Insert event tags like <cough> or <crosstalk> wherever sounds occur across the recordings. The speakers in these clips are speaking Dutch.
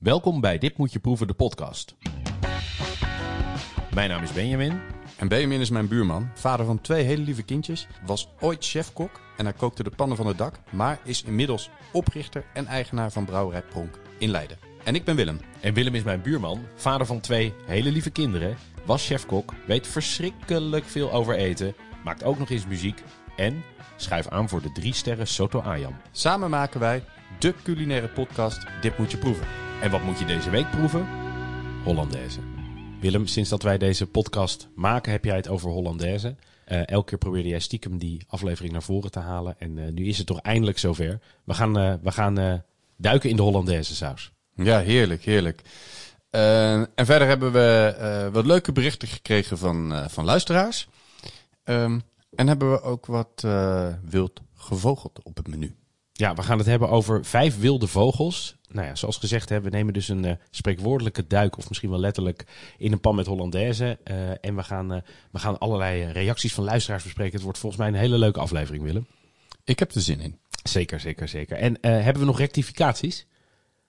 Welkom bij Dit Moet Je Proeven, de podcast. Mijn naam is Benjamin. En Benjamin is mijn buurman, vader van twee hele lieve kindjes, was ooit chefkok en hij kookte de pannen van het dak, maar is inmiddels oprichter en eigenaar van Brouwerij Pronk in Leiden. En ik ben Willem. En Willem is mijn buurman, vader van twee hele lieve kinderen, was chefkok, weet verschrikkelijk veel over eten, maakt ook nog eens muziek en schuif aan voor de drie sterren Soto Ayam. Samen maken wij de culinaire podcast Dit Moet Je Proeven. En wat moet je deze week proeven? Hollandaise. Willem, sinds dat wij deze podcast maken, heb jij het over Hollandaise. Eh, elke keer probeerde jij stiekem die aflevering naar voren te halen. En eh, nu is het toch eindelijk zover. We gaan, eh, we gaan duiken in de Hollandaise saus. Ja, heerlijk, heerlijk. En verder hebben we wat leuke berichten gekregen van, van luisteraars. Ehm, en hebben we ook wat wild gevogeld op het menu. Ja, we gaan het hebben over vijf wilde vogels. Nou ja, zoals gezegd, hè, we nemen dus een eh, spreekwoordelijke duik, of misschien wel letterlijk, in een pan met Hollandaise. Eh, en we gaan, eh, we gaan allerlei reacties van luisteraars bespreken. Het wordt volgens mij een hele leuke aflevering, Willem. Ik heb er zin in. Zeker, zeker, zeker. En hebben we nog rectificaties?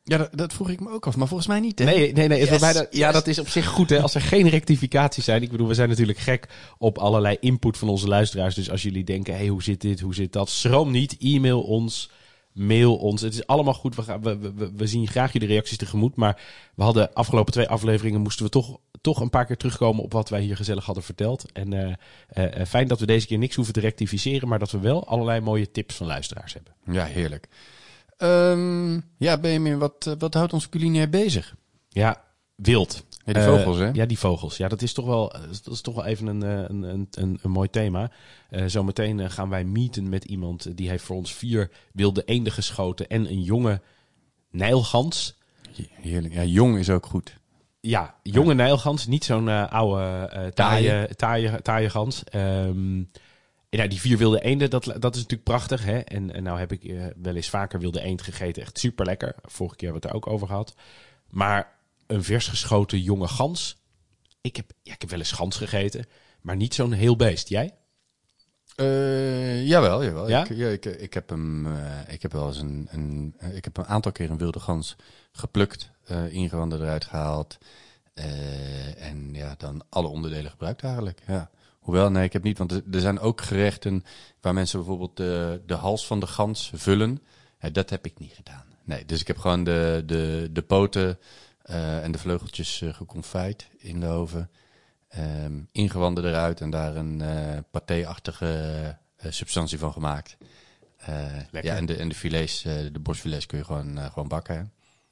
Ja, dat, dat vroeg ik me ook af, maar volgens mij niet. Hè? Nee, nee, nee. Yes, bijna- Ja, dat is op zich goed. Hè? Als er geen rectificaties zijn. Ik bedoel, we zijn natuurlijk gek op allerlei input van onze luisteraars. Dus als jullie denken, hey, hoe zit dit, hoe zit dat? Schroom niet, e-mail ons, mail ons. Het is allemaal goed. We, gaan, we, we, zien graag jullie reacties tegemoet. Maar we hadden afgelopen twee afleveringen, moesten we toch, toch een paar keer terugkomen op wat wij hier gezellig hadden verteld. En eh, eh, eh, fijn dat we deze keer niks hoeven te rectificeren. Maar dat we wel allerlei mooie tips van luisteraars hebben. Ja, heerlijk. Ehm, ja, Benjamin, wat, wat houdt ons culinair bezig? Ja, wild. Ja, die Eh, vogels, hè? Ja, die vogels. Ja, dat is toch wel, eh, dat is toch wel even een, eh, een, een, een, een mooi thema. Zometeen gaan wij meeten met iemand die heeft voor ons vier wilde eenden geschoten en een jonge nijlgans. Heerlijk. Ja, jong is ook goed. Ja, jonge nijlgans, niet zo'n oude eh taaie, taaie, taaie gans. Ehm, en ja, die vier wilde eenden, dat, dat is natuurlijk prachtig. Hè? En, en nou heb ik wel eens vaker wilde eend gegeten. Echt super lekker. Vorige keer hebben we het er ook over gehad. Maar een vers geschoten jonge gans. Ik heb, ja, ik heb wel eens gans gegeten. Maar niet zo'n heel beest. Jij? Eh, jawel, jawel. Ja? Ik, ja, ik, ik, heb hem, eh, ik heb wel eens een, een, eh, ik heb een aantal keer een wilde gans geplukt, eh ingewanden eruit gehaald. eh, en ja, dan alle onderdelen gebruikt eigenlijk. Ja. Hoewel, nee, ik heb niet, want er, zijn ook gerechten waar mensen bijvoorbeeld de, de hals van de gans vullen. Dat heb ik niet gedaan. Nee, dus ik heb gewoon de, de, de poten en de vleugeltjes eh geconfijt in de oven. Ehm, ingewanden eruit en daar een eh paté-achtige eh, substantie van gemaakt. Eh, Lekker. ja, en de, en de filets, eh, de borstfilets kun je gewoon, eh, gewoon bakken. Hè?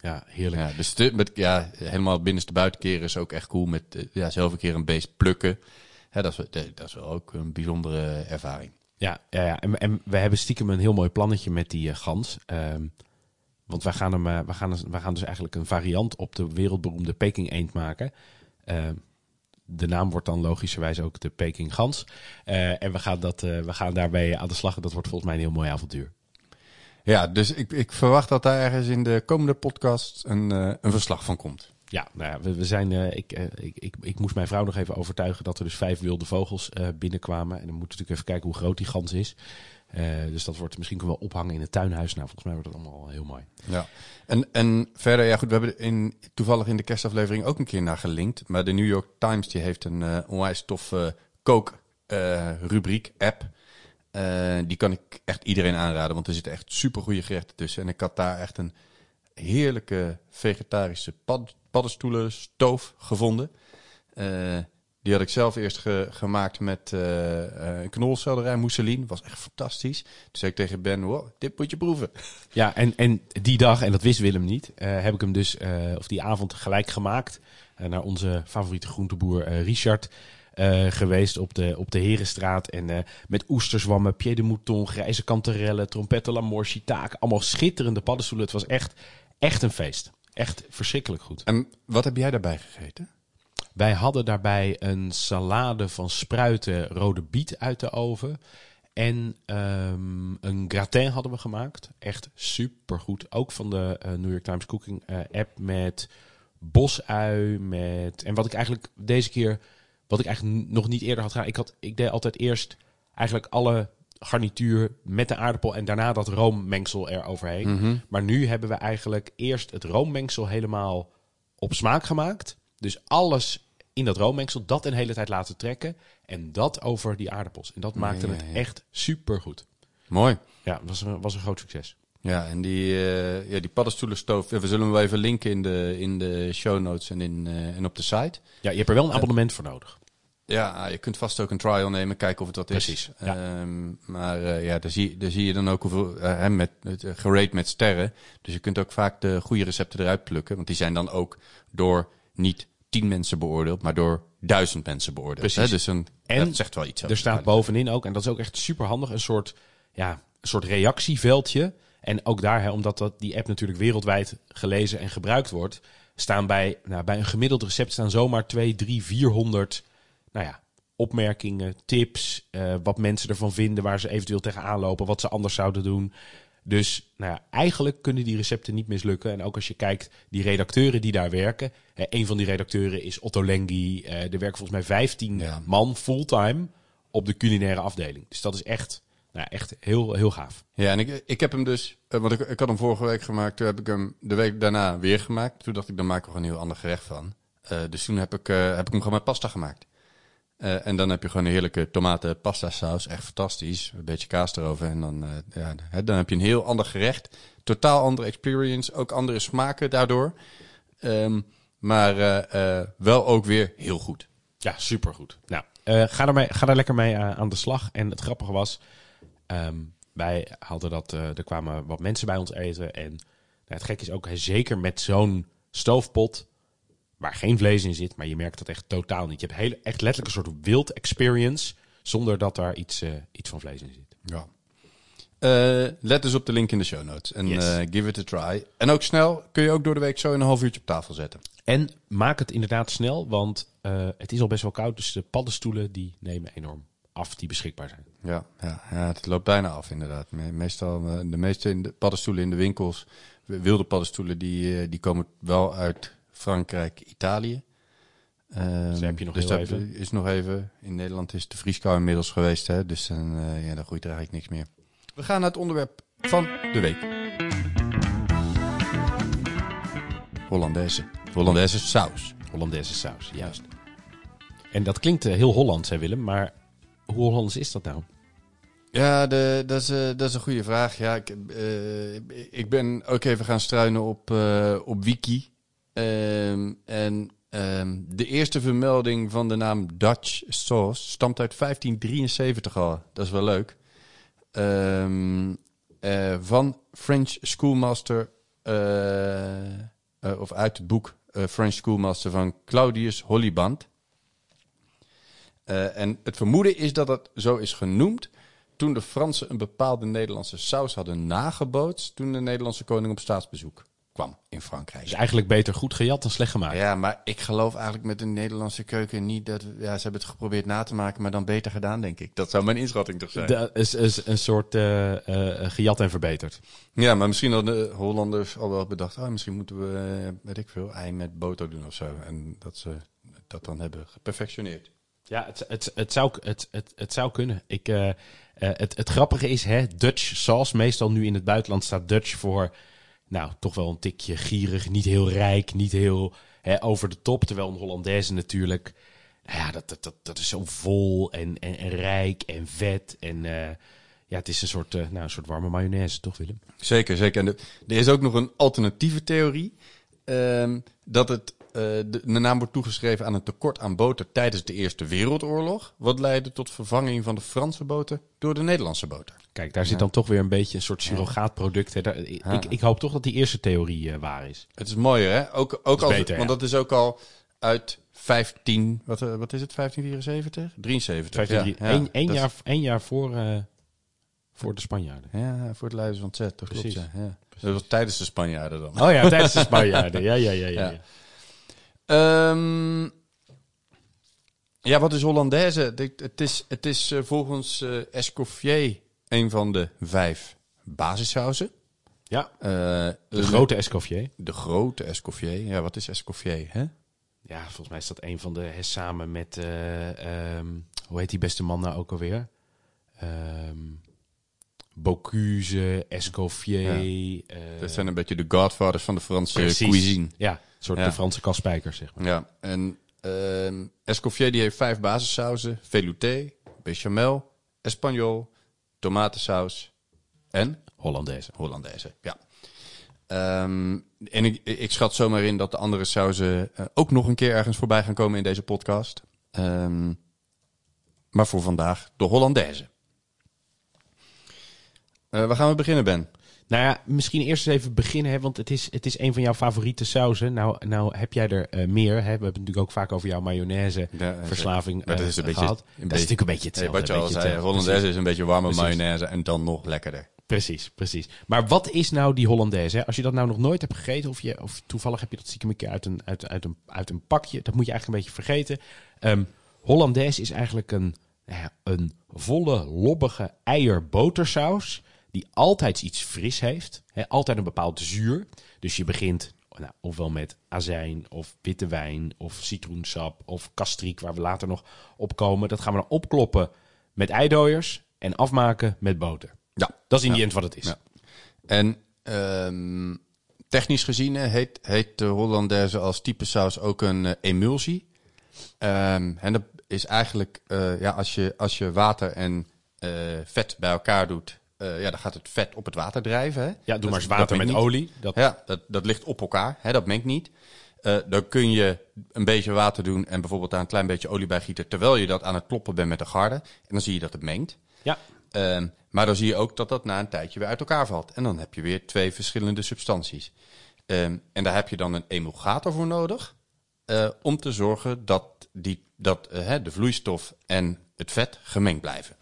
Ja, heerlijk. Ja, dus de, met, ja, helemaal binnenste buitenkeren is ook echt cool. Met eh, ja, zelf een keer een beest plukken. Ja, dat, is, dat is ook een bijzondere ervaring. Ja, ja, ja. En, en we hebben stiekem een heel mooi plannetje met die eh, gans. Ehm, want wij gaan, hem, eh, we gaan, dus- gaan dus eigenlijk een variant op de wereldberoemde Peking eend maken. Ehm, de naam wordt dan logischerwijs ook de Peking gans. Eh, en we gaan, dat, eh, we gaan daarbij aan de slag. En dat wordt volgens mij een heel mooi avontuur. Ja, dus ik, ik verwacht dat daar ergens in de komende podcast een, eh, een verslag van komt. Ja, nou ja, we, we zijn, eh, ik, eh, ik, ik, ik moest mijn vrouw nog even overtuigen dat er dus vijf wilde vogels eh, binnenkwamen. En dan moeten we natuurlijk even kijken hoe groot die gans is. Eh, dus dat wordt misschien wel ophangen in het tuinhuis. Nou, volgens mij wordt het allemaal heel mooi. Ja. En, en verder, ja goed, we hebben in, toevallig in de kerstaflevering ook een keer naar gelinkt. Maar de New York Times die heeft een eh, onwijs toffe kookrubriek, app. Eh, die kan ik echt iedereen aanraden, want er zitten echt super goede gerechten tussen. En ik had daar echt een heerlijke vegetarische pad, paddenstoelen stoof gevonden. Eh, die had ik zelf eerst ge- gemaakt met uh, knolselderij, mousseline. Was echt fantastisch. Toen zei ik tegen Ben, wow, dit moet je proeven. <laughs> Ja, en, en die dag, en dat wist Willem niet, eh, heb ik hem dus, of die avond gelijk gemaakt. naar onze favoriete groenteboer Richard geweest op de, op de Herenstraat. En met oesterzwammen, pied de mouton, grijze kanterellen, trompetten l'amour, shiitake. Allemaal schitterende paddenstoelen. Het was echt, echt een feest. Echt verschrikkelijk goed. En wat heb jij daarbij gegeten? Wij hadden daarbij een salade van spruiten, rode biet uit de oven. En ehm, een gratin hadden we gemaakt. Echt supergoed. Ook van de eh, New York Times Cooking eh, app met bosui. Met, en wat ik eigenlijk deze keer, wat ik eigenlijk nog niet eerder had gedaan. Ik, had, ik deed altijd eerst eigenlijk alle garnituur met de aardappel en daarna dat roommengsel eroverheen. Mhm. Maar nu hebben we eigenlijk eerst het roommengsel helemaal op smaak gemaakt. Dus alles in dat roommengsel, dat een hele tijd laten trekken. En dat over die aardappels. En dat maakte ja, het ja. echt super goed. Mooi. Ja, was een, was een groot succes. Ja, en die, eh ja, die paddenstoelenstoof, ja, we zullen hem wel even linken in de, in de show notes en, in, eh, en op de site. Ja, je hebt er wel een abonnement voor nodig. Ja, je kunt vast ook een trial nemen, kijken of het wat Precies, is. ja. Ehm, maar eh, ja, daar zie, daar zie je dan ook hoeveel, eh, hè, met, eh, gerate met sterren. Dus je kunt ook vaak de goede recepten eruit plukken. Want die zijn dan ook door niet tien mensen beoordeeld, maar door duizend mensen beoordeeld. Precies. Hè? Dus een, En dat zegt wel iets Er staat bovenin ook, en dat is ook echt super handig, een soort, ja, een soort reactieveldje. En ook daar, hè, omdat dat, die app natuurlijk wereldwijd gelezen en gebruikt wordt, staan bij, nou, bij een gemiddeld recept staan zomaar 2, 3, 400 nou ja, opmerkingen, tips, eh, wat mensen ervan vinden, waar ze eventueel tegenaan lopen, wat ze anders zouden doen. Dus nou ja, eigenlijk kunnen die recepten niet mislukken. En ook als je kijkt, die redacteuren die daar werken. Hè, een van die redacteuren is Otto Lengi. eh, er werken volgens mij 15 Ja. man fulltime op de culinaire afdeling. Dus dat is echt, nou, ja, echt heel, heel gaaf. Ja, en ik, ik heb hem dus, eh, want ik, ik had hem vorige week gemaakt, toen heb ik hem de week daarna weer gemaakt. Toen dacht ik, dan maak ik er gewoon een heel ander gerecht van. Eh, dus toen heb ik, heb ik hem gewoon met pasta gemaakt. Eh, en dan heb je gewoon een heerlijke tomaten pasta saus, echt fantastisch. Een beetje kaas erover en dan, eh, ja, dan heb je een heel ander gerecht. Totaal andere experience, ook andere smaken daardoor. Ehm, maar eh, wel ook weer heel goed. Ja, supergoed. Nou, ga, er ga daar lekker mee aan de slag. En het grappige was, ehm, wij hadden dat, er kwamen wat mensen bij ons eten. En nou, het gek is ook, zeker met zo'n stoofpot, waar geen vlees in zit, maar je merkt dat echt totaal niet. Je hebt hele, echt letterlijk een soort wild experience, zonder dat daar iets, eh, iets van vlees in zit. Ja. Eh, let dus op de link in de show notes. En Yes. eh, give it a try. En ook snel kun je ook door de week zo in een half uurtje op tafel zetten. En maak het inderdaad snel, want het is al best wel koud. Dus de paddenstoelen die nemen enorm af die beschikbaar zijn. Ja, ja, ja, het loopt bijna af inderdaad. Me- Meestal, de meeste in de paddenstoelen in de winkels, wilde paddenstoelen, die, die komen wel uit Frankrijk, Italië. Ehm, Dus heb je nog dus dat even. is nog even. In Nederland is de vrieskou inmiddels geweest, hè, dus dan, eh, ja, dan groeit er eigenlijk niks meer. We gaan naar het onderwerp van de week. Hollandaise. Hollandaise saus. Hollandaise saus, juist. En dat klinkt eh, heel Hollands, hè Willem, maar hoe Hollands is dat nou? Ja, de, dat, is, eh, dat is een goede vraag. Ja, ik, ik ben ook even gaan struinen op, op Wiki. Ehm, en ehm, de eerste vermelding van de naam Dutch sauce stamt uit 1573 al. Dat is wel leuk. Ehm, eh, van French Schoolmaster, eh, eh, of uit het boek French Schoolmaster van Claudius Holliband. En het vermoeden is dat het zo is genoemd toen de Fransen een bepaalde Nederlandse saus hadden nagebootst toen de Nederlandse koning op staatsbezoek kwam in Frankrijk. Is eigenlijk beter goed gejat dan slecht gemaakt. Ja, maar ik geloof eigenlijk met de Nederlandse keuken niet dat... Ja, ze hebben het geprobeerd na te maken, maar dan beter gedaan, denk ik. Dat zou mijn inschatting toch zijn. Dat is, is een soort eh, gejat en verbeterd. Ja, maar misschien hadden de Hollanders al wel bedacht... Oh, misschien moeten we, eh, weet ik veel, ei met boter doen of zo. En dat ze dat dan hebben geperfectioneerd. Ja, het, het, het, zou, het, het, het zou kunnen. Ik, het, het grappige is, hè, Dutch sauce, meestal nu in het buitenland staat Dutch voor, nou, toch wel een tikje gierig, niet heel rijk, niet heel hè, over de top. Terwijl een Hollandaise natuurlijk, nou ja, dat, dat, dat, dat is zo vol en, en, en rijk en vet. En eh, ja, het is een soort, eh, nou, een soort warme mayonaise, toch Willem? Zeker, zeker. En er is ook nog een alternatieve theorie. ehm, dat het, de, de naam wordt toegeschreven aan een tekort aan boter tijdens de Eerste Wereldoorlog. Wat leidde tot vervanging van de Franse boter door de Nederlandse boter. Kijk, daar zit dan toch weer een beetje een soort surrogaatproduct. Hè. Daar- ik, Ja. ik hoop toch dat die eerste theorie eh, waar is. Het is mooier, hè? Ook, ook is als, beter, want ja. dat is ook al uit 15... Wat, eh, wat is het? 1574? 73. 15, ja, ja, één, jaar, één jaar voor, eh, voor de Spanjaarden. Ja, voor het Leiders van Zet, dat klopt. Precies. Ja, ja. Dat was tijdens de Spanjaarden dan. Oh ja, tijdens de Spanjaarden. Ja, ja, ja, ja. Ja. ja. Ehm, ja, wat is Hollandaise? Het is, het is eh, volgens eh, Escoffier een van de vijf basissauzen. Ja, Eh, de grote Escoffier. De grote Escoffier. Ja, wat is Escoffier? Hè? Ja, volgens mij is dat een van de... samen met... eh, ehm, hoe heet die beste man nou ook alweer? Ehm, Bocuse, Escoffier. eh, Dat zijn een beetje de godfathers van de Franse precies. cuisine. Ja, een soort Ja. de Franse kaspijkers, zeg maar. Ja, en ehm Escoffier die heeft vijf basissauzen. Velouté, bechamel, espagnol, tomatensaus en Hollandaise. Hollandaise. Ja. Ehm, en ik, ik schat zomaar in dat de andere sauzen eh, ook nog een keer ergens voorbij gaan komen in deze podcast. Ehm, maar voor vandaag de Hollandaise. Eh, waar gaan we beginnen, Ben? Nou ja, misschien eerst eens even beginnen, hè, want het is, het is een van jouw favoriete sauzen. Nou, nou heb jij er eh, meer. Hè? We hebben het natuurlijk ook vaak over jouw mayonaise Ja, eh, dat is een beetje- gehad. een dat beetje- is natuurlijk een beetje Hey, hetzelfde. wat je al zei. Hollandaise is een beetje warme Precies. mayonaise en dan nog lekkerder. Precies, precies. Maar wat is nou die Hollandaise? Hè? Als je dat nou nog nooit hebt gegeten, of, je, of toevallig heb je dat stiekem een keer uit een, uit, uit, een, uit een pakje, dat moet je eigenlijk een beetje vergeten. Ehm Hollandaise is eigenlijk een, een volle, lobbige eier-botersaus die altijd iets fris heeft. Hè? Altijd een bepaald zuur. Dus je begint nou, ofwel met azijn, of witte wijn, of citroensap, of kastriek, waar we later nog op komen. Dat gaan we dan opkloppen met eidooiers en afmaken met boter. Ja. Dat is in die end wat het is. Ja. En ehm, technisch gezien heet, heet de Hollandaise als type saus ook een eh, emulsie. Ehm, en dat is eigenlijk, eh, ja, als je, als je water en eh, vet bij elkaar doet, eh, ja, dan gaat het vet op het water drijven. Hè? Ja, doe Dat- maar eens water met niet. olie. Dat, Ja, dat, dat ligt op elkaar, hè, dat mengt niet. Eh, dan kun je een beetje water doen en bijvoorbeeld daar een klein beetje olie bij gieten, terwijl je dat aan het kloppen bent met de garde. En dan zie je dat het mengt. ja, Ehm, maar dan zie je ook dat dat na een tijdje weer uit elkaar valt. En dan heb je weer twee verschillende substanties. Ehm, en daar heb je dan een emulgator voor nodig. eh, om te zorgen dat, die, dat hè, de vloeistof en het vet gemengd blijven.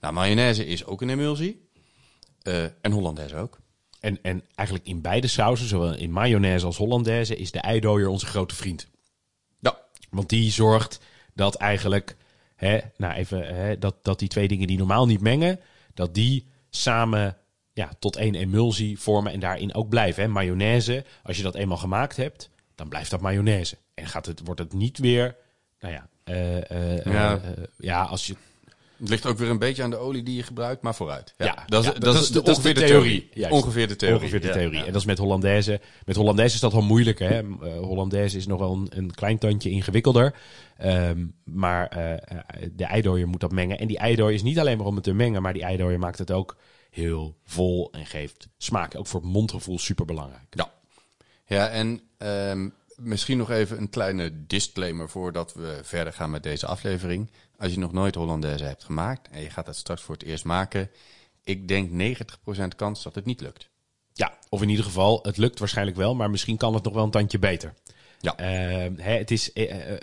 Nou, mayonaise is ook een emulsie. Eh, en Hollandaise ook. En, en eigenlijk in beide sauzen, zowel in mayonaise als hollandaise, is de eidooier onze grote vriend. Ja, Want die zorgt dat eigenlijk, hè, nou even, hè, dat, dat die twee dingen die normaal niet mengen, dat die samen ja, tot één emulsie vormen en daarin ook blijven. Hè. Mayonaise, als je dat eenmaal gemaakt hebt, dan blijft dat mayonaise. En gaat het, wordt het niet weer, nou ja, eh, eh, Ja. ja, als je het ligt ook weer een beetje aan de olie die je gebruikt, maar vooruit. Ja, Ja, dat, is, ja, dat, is de, ongeveer de theorie. Ongeveer de theorie. Ongeveer de theorie. ja. En dat is met Hollandaise. Met Hollandaise is dat wel moeilijker. Hè? Eh, Hollandaise is nog wel een, een klein tandje ingewikkelder. Ehm, maar eh, eh, de eidooier moet dat mengen. En die eidooier is niet alleen maar om het te mengen, maar die eidooier maakt het ook heel vol en geeft smaak. Ook voor het mondgevoel super belangrijk. Ja, ja en ehm, misschien nog even een kleine disclaimer voordat we verder gaan met deze aflevering. Als je nog nooit Hollandaise hebt gemaakt en je gaat dat straks voor het eerst maken, ik denk 90% kans dat het niet lukt. Ja, of in ieder geval, het lukt waarschijnlijk wel, maar misschien kan het nog wel een tandje beter. Ja. Ehm, hè, het is, eh, eh,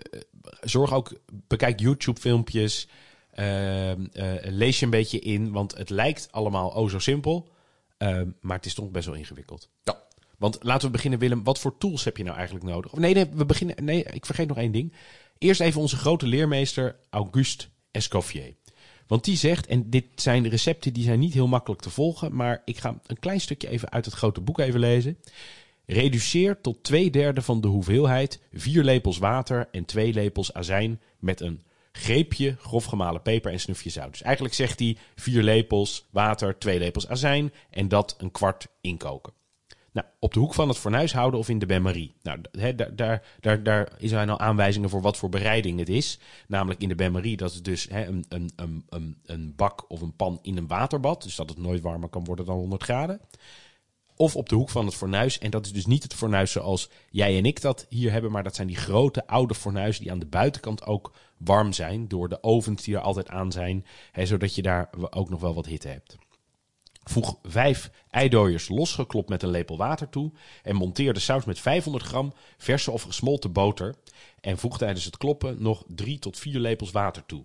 zorg ook, bekijk YouTube-filmpjes, ehm, eh, lees je een beetje in, want het lijkt allemaal oh zo simpel, ehm, maar het is toch best wel ingewikkeld. Ja. Want laten we beginnen, Willem. Wat voor tools heb je nou eigenlijk nodig? Of nee, nee, we beginnen. Nee, ik vergeet nog één ding. Eerst even onze grote leermeester Auguste Escoffier. Want die zegt, en dit zijn recepten die zijn niet heel makkelijk te volgen, maar ik ga een klein stukje even uit het grote boek even lezen. Reduceer tot twee derde van de hoeveelheid vier lepels water en twee lepels azijn met een greepje grof gemalen peper en snufje zout. Dus eigenlijk zegt hij vier lepels water, twee lepels azijn en dat een kwart inkoken. Nou, op de hoek van het fornuis houden of in de bain-marie. Nou, daar, daar, daar, zijn al aanwijzingen voor wat voor bereiding het is. Namelijk in de bain-marie, dat is dus een, een, een, een, bak of een pan in een waterbad. Dus dat het nooit warmer kan worden dan 100 graden. Of op de hoek van het fornuis. En dat is dus niet het fornuis zoals jij en ik dat hier hebben. Maar dat zijn die grote oude fornuizen die aan de buitenkant ook warm zijn. Door de ovens die er altijd aan zijn. Zodat je daar ook nog wel wat hitte hebt. Voeg vijf eidooiers losgeklopt met een lepel water toe. En monteer de saus met 500 gram verse of gesmolten boter. En voeg tijdens het kloppen nog drie tot vier lepels water toe.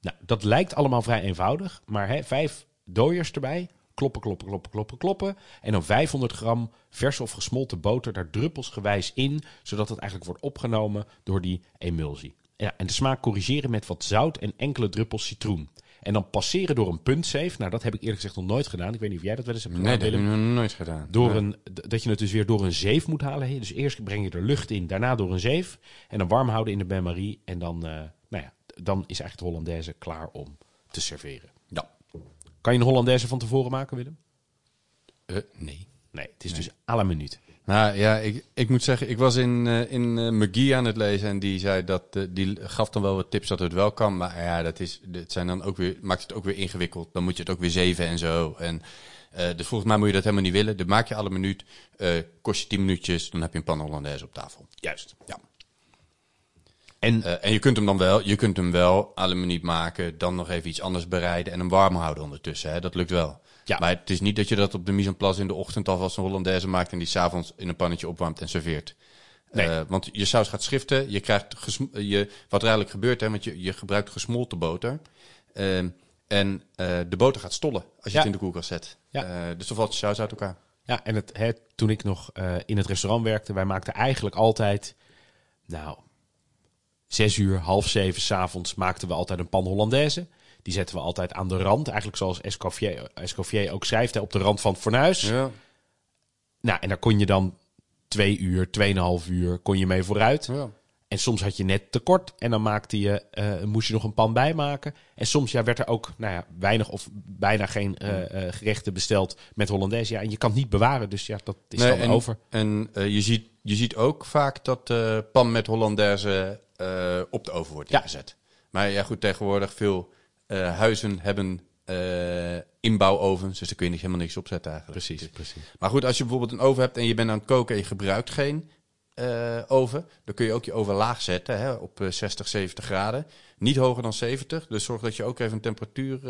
Nou, dat lijkt allemaal vrij eenvoudig. Maar hè, vijf dooiers erbij. Kloppen, kloppen, kloppen, kloppen, kloppen. En dan 500 gram verse of gesmolten boter daar druppelsgewijs in. Zodat het eigenlijk wordt opgenomen door die emulsie. Ja, en de smaak corrigeren met wat zout en enkele druppels citroen. En dan passeren door een puntzeef. Nou, dat heb ik eerlijk gezegd nog nooit gedaan. Ik weet niet of jij dat wel eens hebt gedaan, Nee, dat heb ik nog nooit gedaan. Door een, dat je het dus weer door een zeef moet halen. Dus eerst breng je er lucht in, daarna door een zeef. En dan warm houden in de bain-marie. En dan, eh, nou ja, dan is eigenlijk de Hollandaise klaar om te serveren. Ja. Kan je een Hollandaise van tevoren maken, Willem? Eh, nee. Nee, het is dus à la minuut. Nou ja, ik, ik moet zeggen, ik was in, eh, in eh, McGee aan het lezen en die zei dat, eh, die gaf dan wel wat tips dat het wel kan. Maar ja, dat is, het zijn dan ook weer, maakt het ook weer ingewikkeld. Dan moet je het ook weer zeven en zo. En, dus volgens mij moet je dat helemaal niet willen. Dan maak je alle minuut, kost je 10 minuutjes, dan heb je een pan Hollandaise op tafel. Juist. Ja. En en je kunt hem dan wel, je kunt hem wel alle minuut maken, dan nog even iets anders bereiden en hem warm houden ondertussen. Hè? Dat lukt wel. Ja. Maar het is niet dat je dat op de mise en place in de ochtend alvast een Hollandaise maakt en die s'avonds in een pannetje opwarmt en serveert. Nee. Eh, want je saus gaat schiften, je krijgt je, wat er eigenlijk gebeurt, hè, want je, je gebruikt gesmolten boter. Ehm, en eh, de boter gaat stollen als je Ja. het in de koelkast zet. Ja. Eh, dus dan valt je saus uit elkaar. Ja, en het, hè, toen ik nog in het restaurant werkte, wij maakten eigenlijk altijd, nou, zes uur, half zeven s'avonds maakten we altijd een pan Hollandaise. Die zetten we altijd aan de rand, eigenlijk zoals Escoffier, Escoffier ook schrijft, hè, op de rand van het fornuis. Ja. Nou, en daar kon je dan twee uur, tweeënhalf uur, kon je mee vooruit. Ja. En soms had je net tekort en dan maakte je, eh, moest je nog een pan bijmaken. En soms ja, werd er ook nou ja, weinig of bijna geen eh, eh, gerechten besteld met Hollandaise. Ja, en je kan het niet bewaren, dus ja, dat is Nee, dan en, over. En eh, je, ziet, je ziet ook vaak dat eh pan met Hollandaise eh, op de oven wordt Ja. ingezet. Maar ja, goed, tegenwoordig veel eh, huizen hebben eh, inbouwovens, dus daar kun je niet helemaal niks opzetten eigenlijk. Precies, precies. Maar goed, als je bijvoorbeeld een oven hebt en je bent aan het koken en je gebruikt geen eh, oven, dan kun je ook je oven laag zetten hè, op eh, 60, 70 graden. Niet hoger dan 70, dus zorg dat je ook even een temperatuur,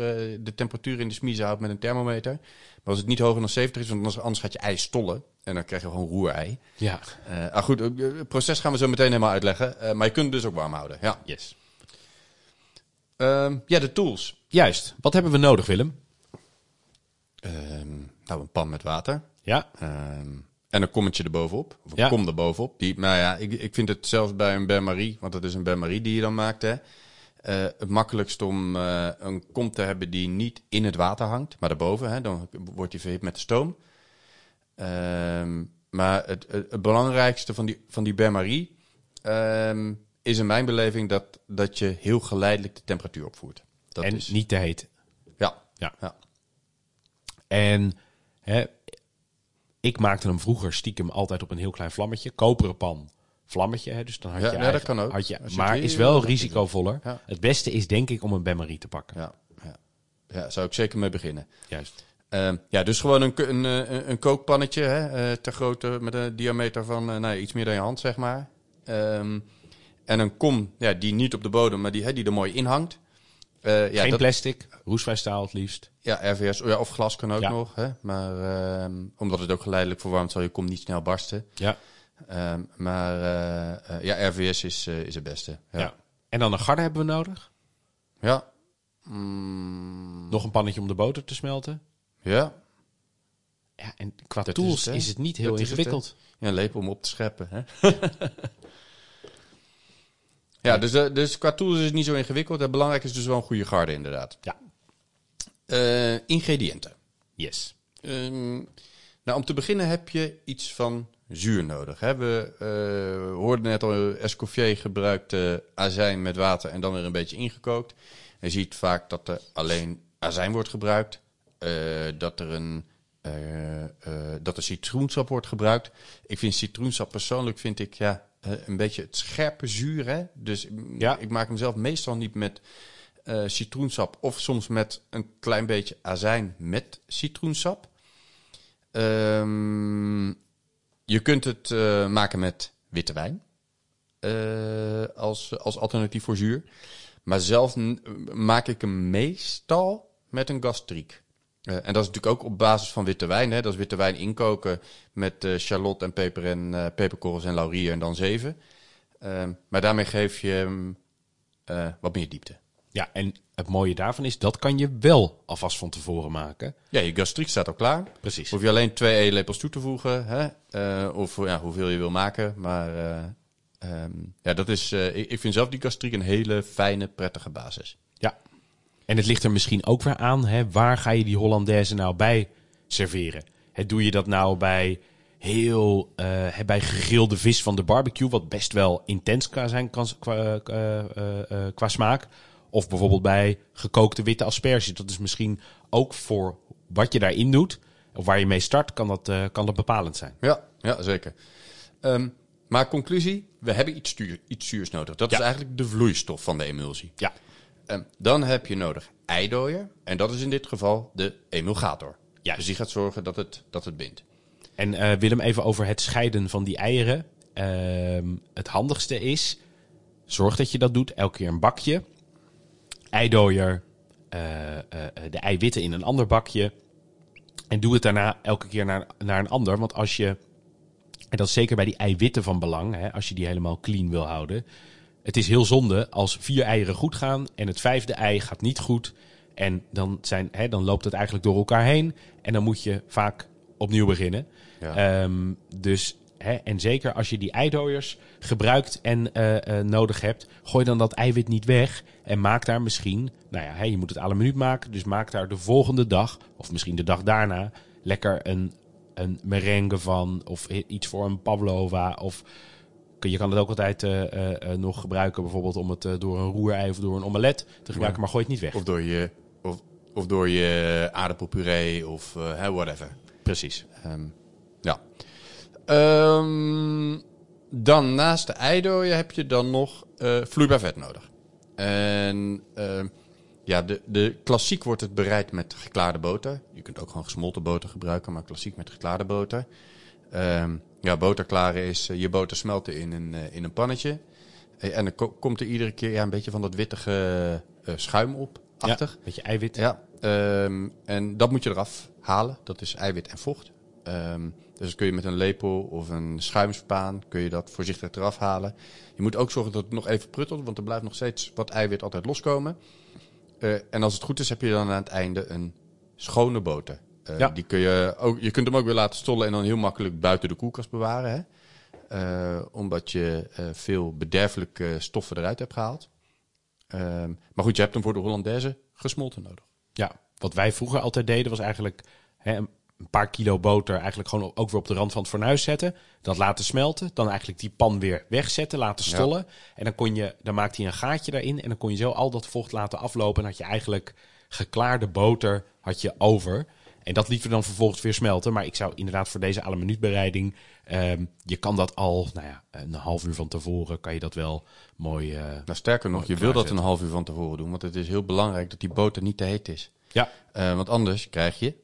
de temperatuur in de smiezen houdt met een thermometer. Maar als het niet hoger dan 70 is, want anders, gaat je ei stollen en dan krijg je gewoon roerei. Ja, ah goed, het proces gaan we zo meteen helemaal uitleggen, maar je kunt het dus ook warm houden. Ja, yes. Ehm, ja de tools. Juist. Wat hebben we nodig, Willem? Ehm, nou, een pan met water. Ja, Ehm, en een kommetje erbovenop. Of een Ja. kom erbovenop. Die, nou ja, ik, ik vind het zelfs bij een bain-marie, want dat is een bain-marie die je dan maakt, hè. eh, het makkelijkst om eh, een kom te hebben die niet in het water hangt, maar daarboven. Hè, dan wordt die verhit met de stoom. Maar het, het, het belangrijkste van die, van die bain-marie ehm, is in mijn beleving dat, dat je heel geleidelijk de temperatuur opvoert. Dat en is, niet te heet. ja, Ja. ja. En hè, ik maakte hem vroeger stiekem altijd op een heel klein vlammetje. Koperen pan, vlammetje. Hè, dus dan had Ja, je ja, dat kan ook. Had je, maar is wel risicovoller. Ja. Het beste is denk ik om een bain-marie te pakken. Ja, ja. ja, zou ik zeker mee beginnen. Juist. Ehm, ja, dus gewoon een, een, eh, een kookpannetje, hè, ter grootte met een diameter van eh, nou, iets meer dan je hand, zeg maar. Ehm, en een kom ja, die niet op de bodem, maar die, hè, die er mooi in hangt. Eh, ja, Geen dat, plastic, roestvrij staal het liefst. ja, RVS oh ja, of glas kan ook Ja. nog. Hè, maar ehm, omdat het ook geleidelijk verwarmt, zal je kom niet snel barsten. Ja. Ehm, maar eh, eh, ja, RVS is, is het beste. ja. Ja. En dan een garde hebben we nodig. ja. Mm, Nog een pannetje om de boter te smelten. ja. Ja, en qua Dat tools is het, hè? is het niet heel Dat het, ingewikkeld. Ja, een lepel om op te scheppen. Hè? <laughs> ja, dus, eh, dus qua tools is het niet zo ingewikkeld. Het belangrijk is dus wel een goede garde, inderdaad. Ja. Eh, ingrediënten. Yes. Ehm, nou, om te beginnen heb je iets van zuur nodig. Hè? We eh, hoorden net al, Escoffier gebruikt azijn met water en dan weer een beetje ingekookt. Je ziet vaak dat er alleen azijn wordt gebruikt. dat er een dat er citroensap wordt gebruikt. Ik vind citroensap persoonlijk vind ik ja, een beetje het scherpe zuur. Hè? Dus Ja. ik maak hem zelf meestal niet met eh, citroensap of soms met een klein beetje azijn met citroensap. Ehm, je kunt het eh, maken met witte wijn eh, als, als alternatief voor zuur. Maar zelf maak ik hem meestal met een gastriek. Eh, en dat is natuurlijk ook op basis van witte wijn. Hè? Dat is witte wijn inkoken met shallot en peper en eh, peperkorrels en laurier en dan zeven. Ehm, maar daarmee geef je hem wat meer diepte. Ja, en het mooie daarvan is, dat kan je wel alvast van tevoren maken. Ja, je gastriek staat al klaar. Precies. Hoef je alleen twee eetlepels toe te voegen. Hè? Of ja, hoeveel je wil maken. Maar eh, ehm, ja, dat is, ik, ik vind zelf die gastriek een hele fijne, prettige basis. Ja. En het ligt er misschien ook weer aan, hè, waar ga je die Hollandaise nou bij serveren? Hè, doe je dat nou bij heel eh, bij gegrilde vis van de barbecue, wat best wel intens kan zijn qua, eh, eh, qua smaak? Of bijvoorbeeld bij gekookte witte asperges. Dat is misschien ook voor wat je daarin doet, of waar je mee start, kan dat, kan dat bepalend zijn. Ja, ja zeker. Ehm, maar conclusie, we hebben iets, stuur, iets zuurs nodig. Dat Ja. is eigenlijk de vloeistof van de emulsie. Ja, Ehm, dan heb je nodig eidooier. En dat is in dit geval de emulgator. Juist. Dus die gaat zorgen dat het, dat het bindt. En eh, Willem, even over het scheiden van die eieren. Ehm, het handigste is, zorg dat je dat doet. Elke keer een bakje. Eidooier, eh, eh, de eiwitten in een ander bakje. En doe het daarna elke keer naar, naar een ander. Want als je, en dat is zeker bij die eiwitten van belang, hè, als je die helemaal clean wil houden. Het is heel zonde als vier eieren goed gaan en het vijfde ei gaat niet goed. En dan, zijn, hè, dan loopt het eigenlijk door elkaar heen. En dan moet je vaak opnieuw beginnen. Ja. Ehm, dus, hè, en zeker als je die eidooiers gebruikt en eh, eh, nodig hebt, gooi dan dat eiwit niet weg. En maak daar misschien, nou ja, hè, je moet het la minuut maken. Dus maak daar de volgende dag, of misschien de dag daarna, lekker een, een merengue van. Of iets voor een pavlova. Of je kan het ook altijd eh, eh, eh, nog gebruiken, bijvoorbeeld om het door een roerei of door een omelet te gebruiken. Maar gooi het niet weg. Of door je, of, of door je aardappelpuree of whatever. Precies. Ehm, ja. Ehm, dan naast de eidooien heb je dan nog vloeibaar vet nodig. En ehm, ja, de, de klassiek wordt het bereid met geklaarde boter. Je kunt ook gewoon gesmolten boter gebruiken, maar klassiek met geklaarde boter. Ja, boter klaren is eh, je boter smelten in een, eh, in een pannetje. Eh, en dan ko- komt er iedere keer ja, een beetje van dat wittige schuim op, achtig. Ja, beetje eiwit. Ja, en dat moet je eraf halen. Dat is eiwit en vocht. Ehm, dus dan kun je met een lepel of een schuimspaan kun je dat voorzichtig eraf halen. Je moet ook zorgen dat het nog even pruttelt, want er blijft nog steeds wat eiwit altijd loskomen. En als het goed is, heb je dan aan het einde een schone boter. Eh, Ja. die kun je, ook, je kunt hem ook weer laten stollen en dan heel makkelijk buiten de koelkast bewaren. Hè? Eh, omdat je eh, veel bederfelijke stoffen eruit hebt gehaald. Ehm, maar goed, je hebt hem voor de Hollandaise gesmolten nodig. Ja, wat wij vroeger altijd deden was eigenlijk hè, een paar kilo boter eigenlijk gewoon ook weer op de rand van het fornuis zetten. Dat laten smelten. Dan eigenlijk die pan weer wegzetten, laten Ja. stollen. En dan, kon je, dan maakte hij een gaatje daarin. En dan kon je zo al dat vocht laten aflopen. En had je eigenlijk geklaarde boter had je over. En dat lieten we dan vervolgens weer smelten. Maar ik zou inderdaad voor deze alle minuutbereiding... ehm, je kan dat al, nou ja, een half uur van tevoren kan je dat wel mooi... eh, Nou, sterker nog, je wil dat een half uur van tevoren doen, want het is heel belangrijk dat die boter niet te heet is. ja, Eh, want anders krijg je...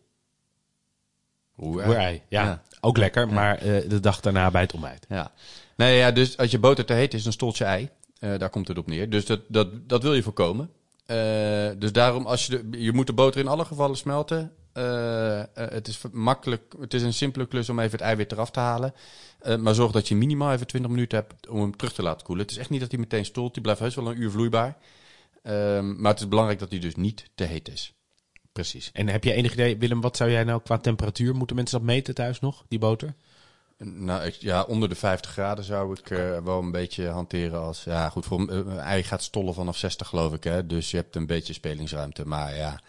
Hoe. Ja, Ja. ook lekker. Maar eh, de dag daarna bij het ontbijt. Ja. Nee, ja, dus als je boter te heet is, dan stolt je ei. Eh, daar komt het op neer. Dus dat, dat, dat wil je voorkomen. Eh, dus daarom, als je, de, je moet de boter in alle gevallen smelten. Eh, eh, het is makkelijk, het is een simpele klus om even het eiwit eraf te halen. Eh, maar zorg dat je minimaal even 20 minuten hebt om hem terug te laten koelen. Het is echt niet dat hij meteen stolt. Die blijft heus wel een uur vloeibaar. Ehm, maar het is belangrijk dat hij dus niet te heet is. Precies. En heb je enig idee, Willem, wat zou jij nou qua temperatuur, moeten mensen dat meten thuis nog, die boter? Nou, ik- ja, onder de 50 graden zou ik wel een beetje hanteren als... Ja, goed, voor ei gaat stollen vanaf 60 geloof ik, hè. Dus je hebt een beetje spelingsruimte. Maar ja,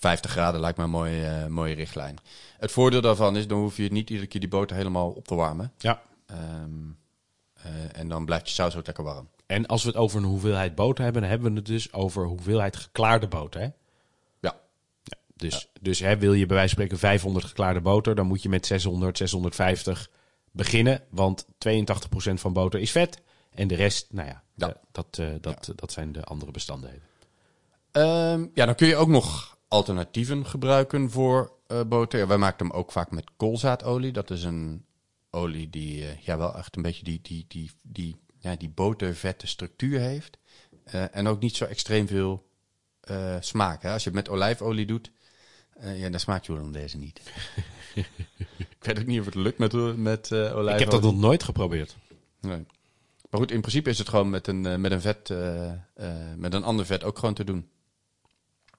50 graden lijkt me een mooie, eh, mooie richtlijn. Het voordeel daarvan is, dan hoef je niet iedere keer die boter helemaal op te warmen. Ja. Ehm, eh, en dan blijft je saus ook lekker warm. En als we het over een hoeveelheid boter hebben, dan hebben we het dus over hoeveelheid geklaarde boter. Hè? Ja, Dus, dus hè, wil je bij wijze van spreken 500 geklaarde boter, dan moet je met 600, 650 beginnen. Want 82% van boter is vet. En de rest, nou ja, Ja. eh, dat, dat, dat zijn de andere bestanddelen. Ehm, ja, dan kun je ook nog alternatieven gebruiken voor eh, boter. Wij maken hem ook vaak met koolzaadolie. Dat is een olie die eh, ja, wel echt een beetje die, die, die, die, ja, die botervette structuur heeft. Eh, en ook niet zo extreem veel smaak. Hè? Als je het met olijfolie doet, ja, dan smaakt je dan deze niet. <laughs> Ik weet ook niet of het lukt met, met olijfolie. Ik heb dat nog nooit geprobeerd. Nee. Maar goed, in principe is het gewoon met een, met een vet, met een ander vet ook gewoon te doen.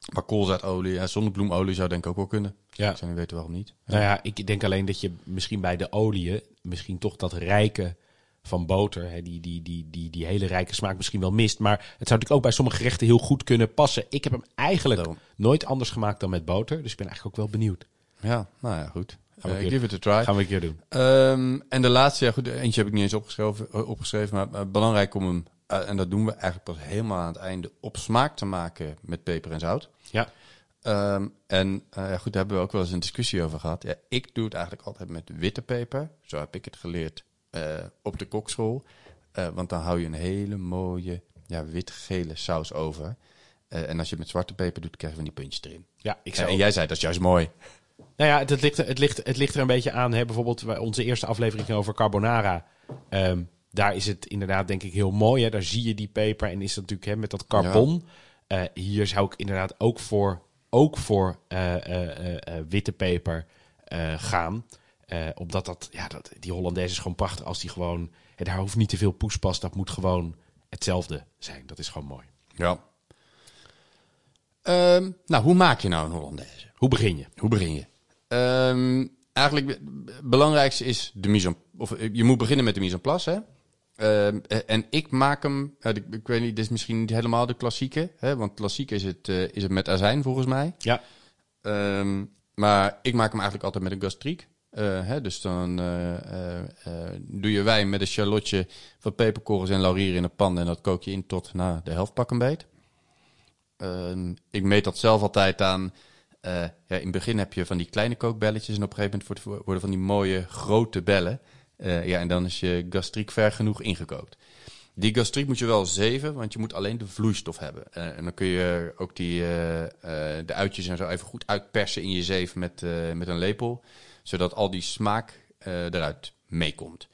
Maar koolzaadolie en zonnebloemolie zou denk ik ook wel kunnen. Ja. Ik zou niet weten waarom niet. Nou ja, ik denk alleen dat je misschien bij de oliën misschien toch dat rijke van boter, hè, die, die, die, die, die hele rijke smaak misschien wel mist. Maar het zou natuurlijk ook bij sommige gerechten heel goed kunnen passen. Ik heb hem eigenlijk Daarom. nooit anders gemaakt dan met boter. Dus ik ben eigenlijk ook wel benieuwd. Ja, nou ja, goed. Gaan we Eh, give it a try. Gaan we een keer doen. Ehm, en de laatste, ja goed, eentje heb ik niet eens opgeschreven, opgeschreven maar belangrijk om hem eh, en dat doen we eigenlijk pas helemaal aan het einde, op smaak te maken met peper en zout. Ja. Ehm, en eh, goed, daar hebben we ook wel eens een discussie over gehad. Ja, ik doe het eigenlijk altijd met witte peper. Zo heb ik het geleerd eh, op de kokschool. Want dan hou je een hele mooie ja, wit-gele saus over. En als je het met zwarte peper doet, krijg je van die puntjes erin. Ja, ik zou en jij zei, dat is juist mooi. Nou ja, het, ligt, er- het, ligt, het ligt er een beetje aan. Hè, bijvoorbeeld bij onze eerste aflevering over carbonara. Ehm, daar is het inderdaad denk ik heel mooi. Hè. Daar zie je die peper en is dat natuurlijk hè, met dat carbon. Eh, hier zou ik inderdaad ook voor, ook voor eh, eh, witte peper gaan. Omdat dat, ja, dat, die Hollandaise is gewoon prachtig als die gewoon... hè, daar hoeft niet te veel poespas, dat moet gewoon hetzelfde zijn. Dat is gewoon mooi. Ja. Ehm, nou, hoe maak je nou een Hollandaise? Hoe begin je? Hoe begin je? Ehm, eigenlijk het belangrijkste is de mise en, of je moet beginnen met de mise en place. Hè? Ehm, eh, en ik maak hem, eh, ik, ik weet niet, dit is misschien niet helemaal de klassieke, hè? want klassiek is het, eh, is het met azijn volgens mij. Ja, Ehm, maar ik maak hem eigenlijk altijd met een gastriek. Hè, dus dan doe je wijn met een charlotje van peperkorrels en laurier in een pan en dat kook je in tot nou, de helft pak een beet. Ehm, ik meet dat zelf altijd aan. ja, in het begin heb je van die kleine kookbelletjes en op een gegeven moment worden van die mooie grote bellen. Eh, ja, en dan is je gastriek ver genoeg ingekookt. Die gastriek moet je wel zeven, want je moet alleen de vloeistof hebben. Eh, en dan kun je ook die, eh, de uitjes en zo even goed uitpersen in je zeef met, met een lepel. Zodat al die smaak eruit meekomt.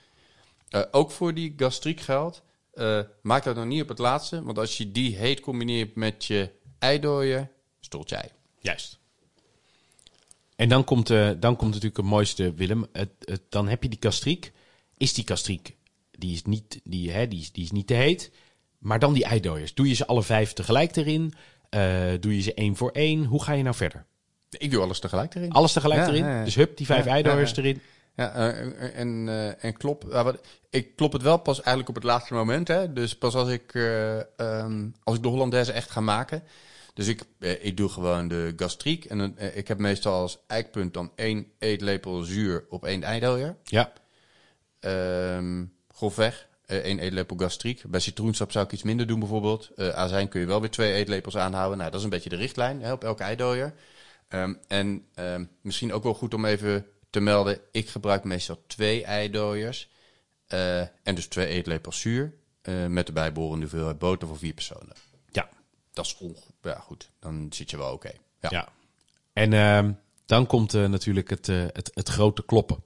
Ook voor die gastriek geldt, eh, maak dat nog niet op het laatste. Want als je die heet combineert met je eidooier, stolt ei. Juist. En dan komt, eh, dan komt natuurlijk het mooiste, Willem. Het, het, dan heb je die kastriek. Is die kastriek, die is niet, die, hè, die, is, die is niet te heet. Maar dan die eidooiers. Doe je ze alle vijf tegelijk erin? Eh, doe je ze één voor één? Hoe ga je nou verder? Ik doe alles tegelijk erin. Alles tegelijk Ja, erin? ja, ja. Dus hup, die vijf Ja, eidooiers ja, ja. erin. Ja, eh, en, eh, en klop. ik klop het wel pas eigenlijk op het laatste moment. Hè? Dus pas als ik, eh, ehm, als ik de Hollandaise echt ga maken. Dus ik, eh, ik doe gewoon de gastriek. En dan, eh, ik heb meestal als eikpunt dan één eetlepel zuur op één eidooier. Ja, Ehm grofweg. eh, één eetlepel gastriek. Bij citroensap zou ik iets minder doen bijvoorbeeld. Eh azijn kun je wel weer twee eetlepels aanhouden. Nou, dat is een beetje de richtlijn hè, op elke eidooier. Ehm, en ehm, misschien ook wel goed om even te melden. Ik gebruik meestal twee eidooiers. eh, en dus twee eetlepels zuur. eh, met de bijbehorende hoeveelheid boter voor vier personen. Ja, Dat is. Ja, goed. Dan zit je wel oké. Ja. ja. En ehm, dan komt eh, natuurlijk het, eh, het, het grote kloppen.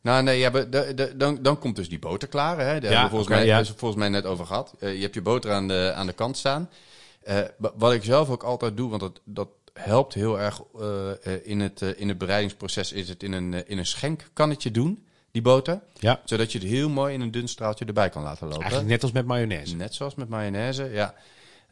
Nou, nee, ja, de- de- dan, dan komt dus die boter klaar. Hè? Daar hebben we volgens, mij, ja. dus volgens mij net over gehad. Eh, je hebt je boter aan de, aan de kant staan. Wa- wat ik zelf ook altijd doe, want dat, dat helpt heel erg in, het, in het bereidingsproces, is het in een, in een schenkkannetje doen, die boter. Ja, Zodat je het heel mooi in een dun straaltje erbij kan laten lopen. eigenlijk net als met mayonaise. Net zoals met mayonaise, ja.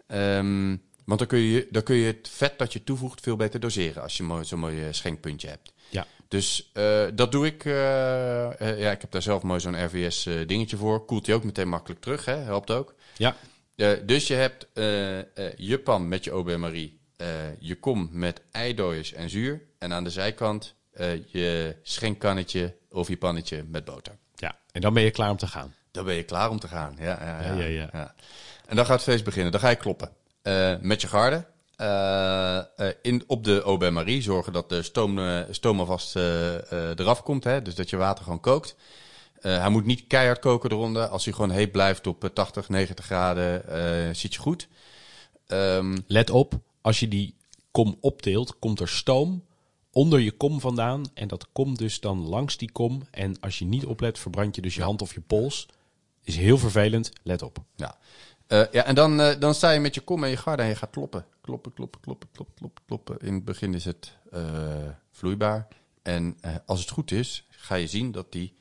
Ehm, want dan kun, je, dan kun je het vet dat je toevoegt veel beter doseren als je zo'n mooi schenkpuntje hebt. Ja, Dus eh, dat doe ik. eh, eh, ja, ik heb daar zelf mooi zo'n RVS eh, dingetje voor. Koelt hij ook meteen makkelijk terug, hè? helpt ook. ja, dus je hebt je pan met je Aubert Marie, je kom met eidooiers en zuur. En aan de zijkant je schenkkannetje of je pannetje met boter. ja. En dan ben je klaar om te gaan. Dan ben je klaar om te gaan. Ja, ja, ja. Ja. En dan gaat het feest beginnen. Dan ga je kloppen. Eh, met je garde. Eh, eh, in, op de Aubert Marie. Zorgen dat de stoom, stoom alvast eraf komt. Hè? Dus dat je water gewoon kookt. Hij moet niet keihard koken eronder. Als hij gewoon heet blijft op eh, 80, 90 graden, zit je goed. Ehm, Let op, als je die kom opteelt, komt er stoom onder je kom vandaan. En dat komt dus dan langs die kom. En als je niet oplet, verbrand je dus je hand of je pols. Is heel vervelend, let op. ja. Eh, ja, en dan, eh, dan sta je met je kom en je garde en je gaat kloppen. Kloppen, kloppen, kloppen, kloppen, kloppen, kloppen. In het begin is het eh, vloeibaar. En als het goed is, ga je zien dat die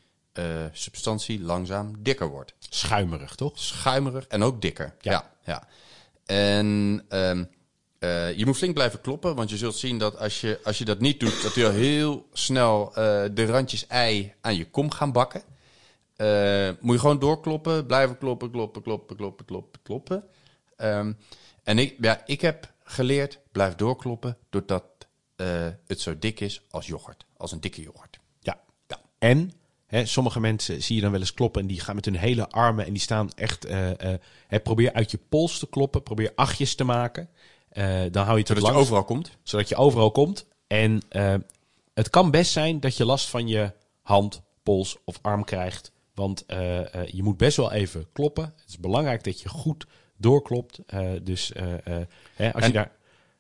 substantie langzaam dikker wordt. Schuimerig, toch? Schuimerig en ook dikker. Ja. Ja, ja. En ehm, eh, je moet flink blijven kloppen, want je zult zien dat als je, als je dat niet doet, dat je heel snel de randjes ei aan je kom gaan bakken. Eh, moet je gewoon doorkloppen, blijven kloppen, kloppen, kloppen, kloppen, kloppen, kloppen. Ehm, en ik, ja, ik heb geleerd, blijf doorkloppen, doordat eh, het zo dik is als yoghurt. Als een dikke yoghurt. Ja. Ja. En, hè, sommige mensen zie je dan wel eens kloppen en die gaan met hun hele armen en die staan echt. eh, hè, probeer uit je pols te kloppen, probeer achtjes te maken. Dan hou je het Zodat je langs, overal komt. zodat je overal komt. En het kan best zijn dat je last van je hand, pols of arm krijgt. Want eh, eh, je moet best wel even kloppen. Het is belangrijk dat je goed doorklopt. Eh, dus hè, als En- je daar.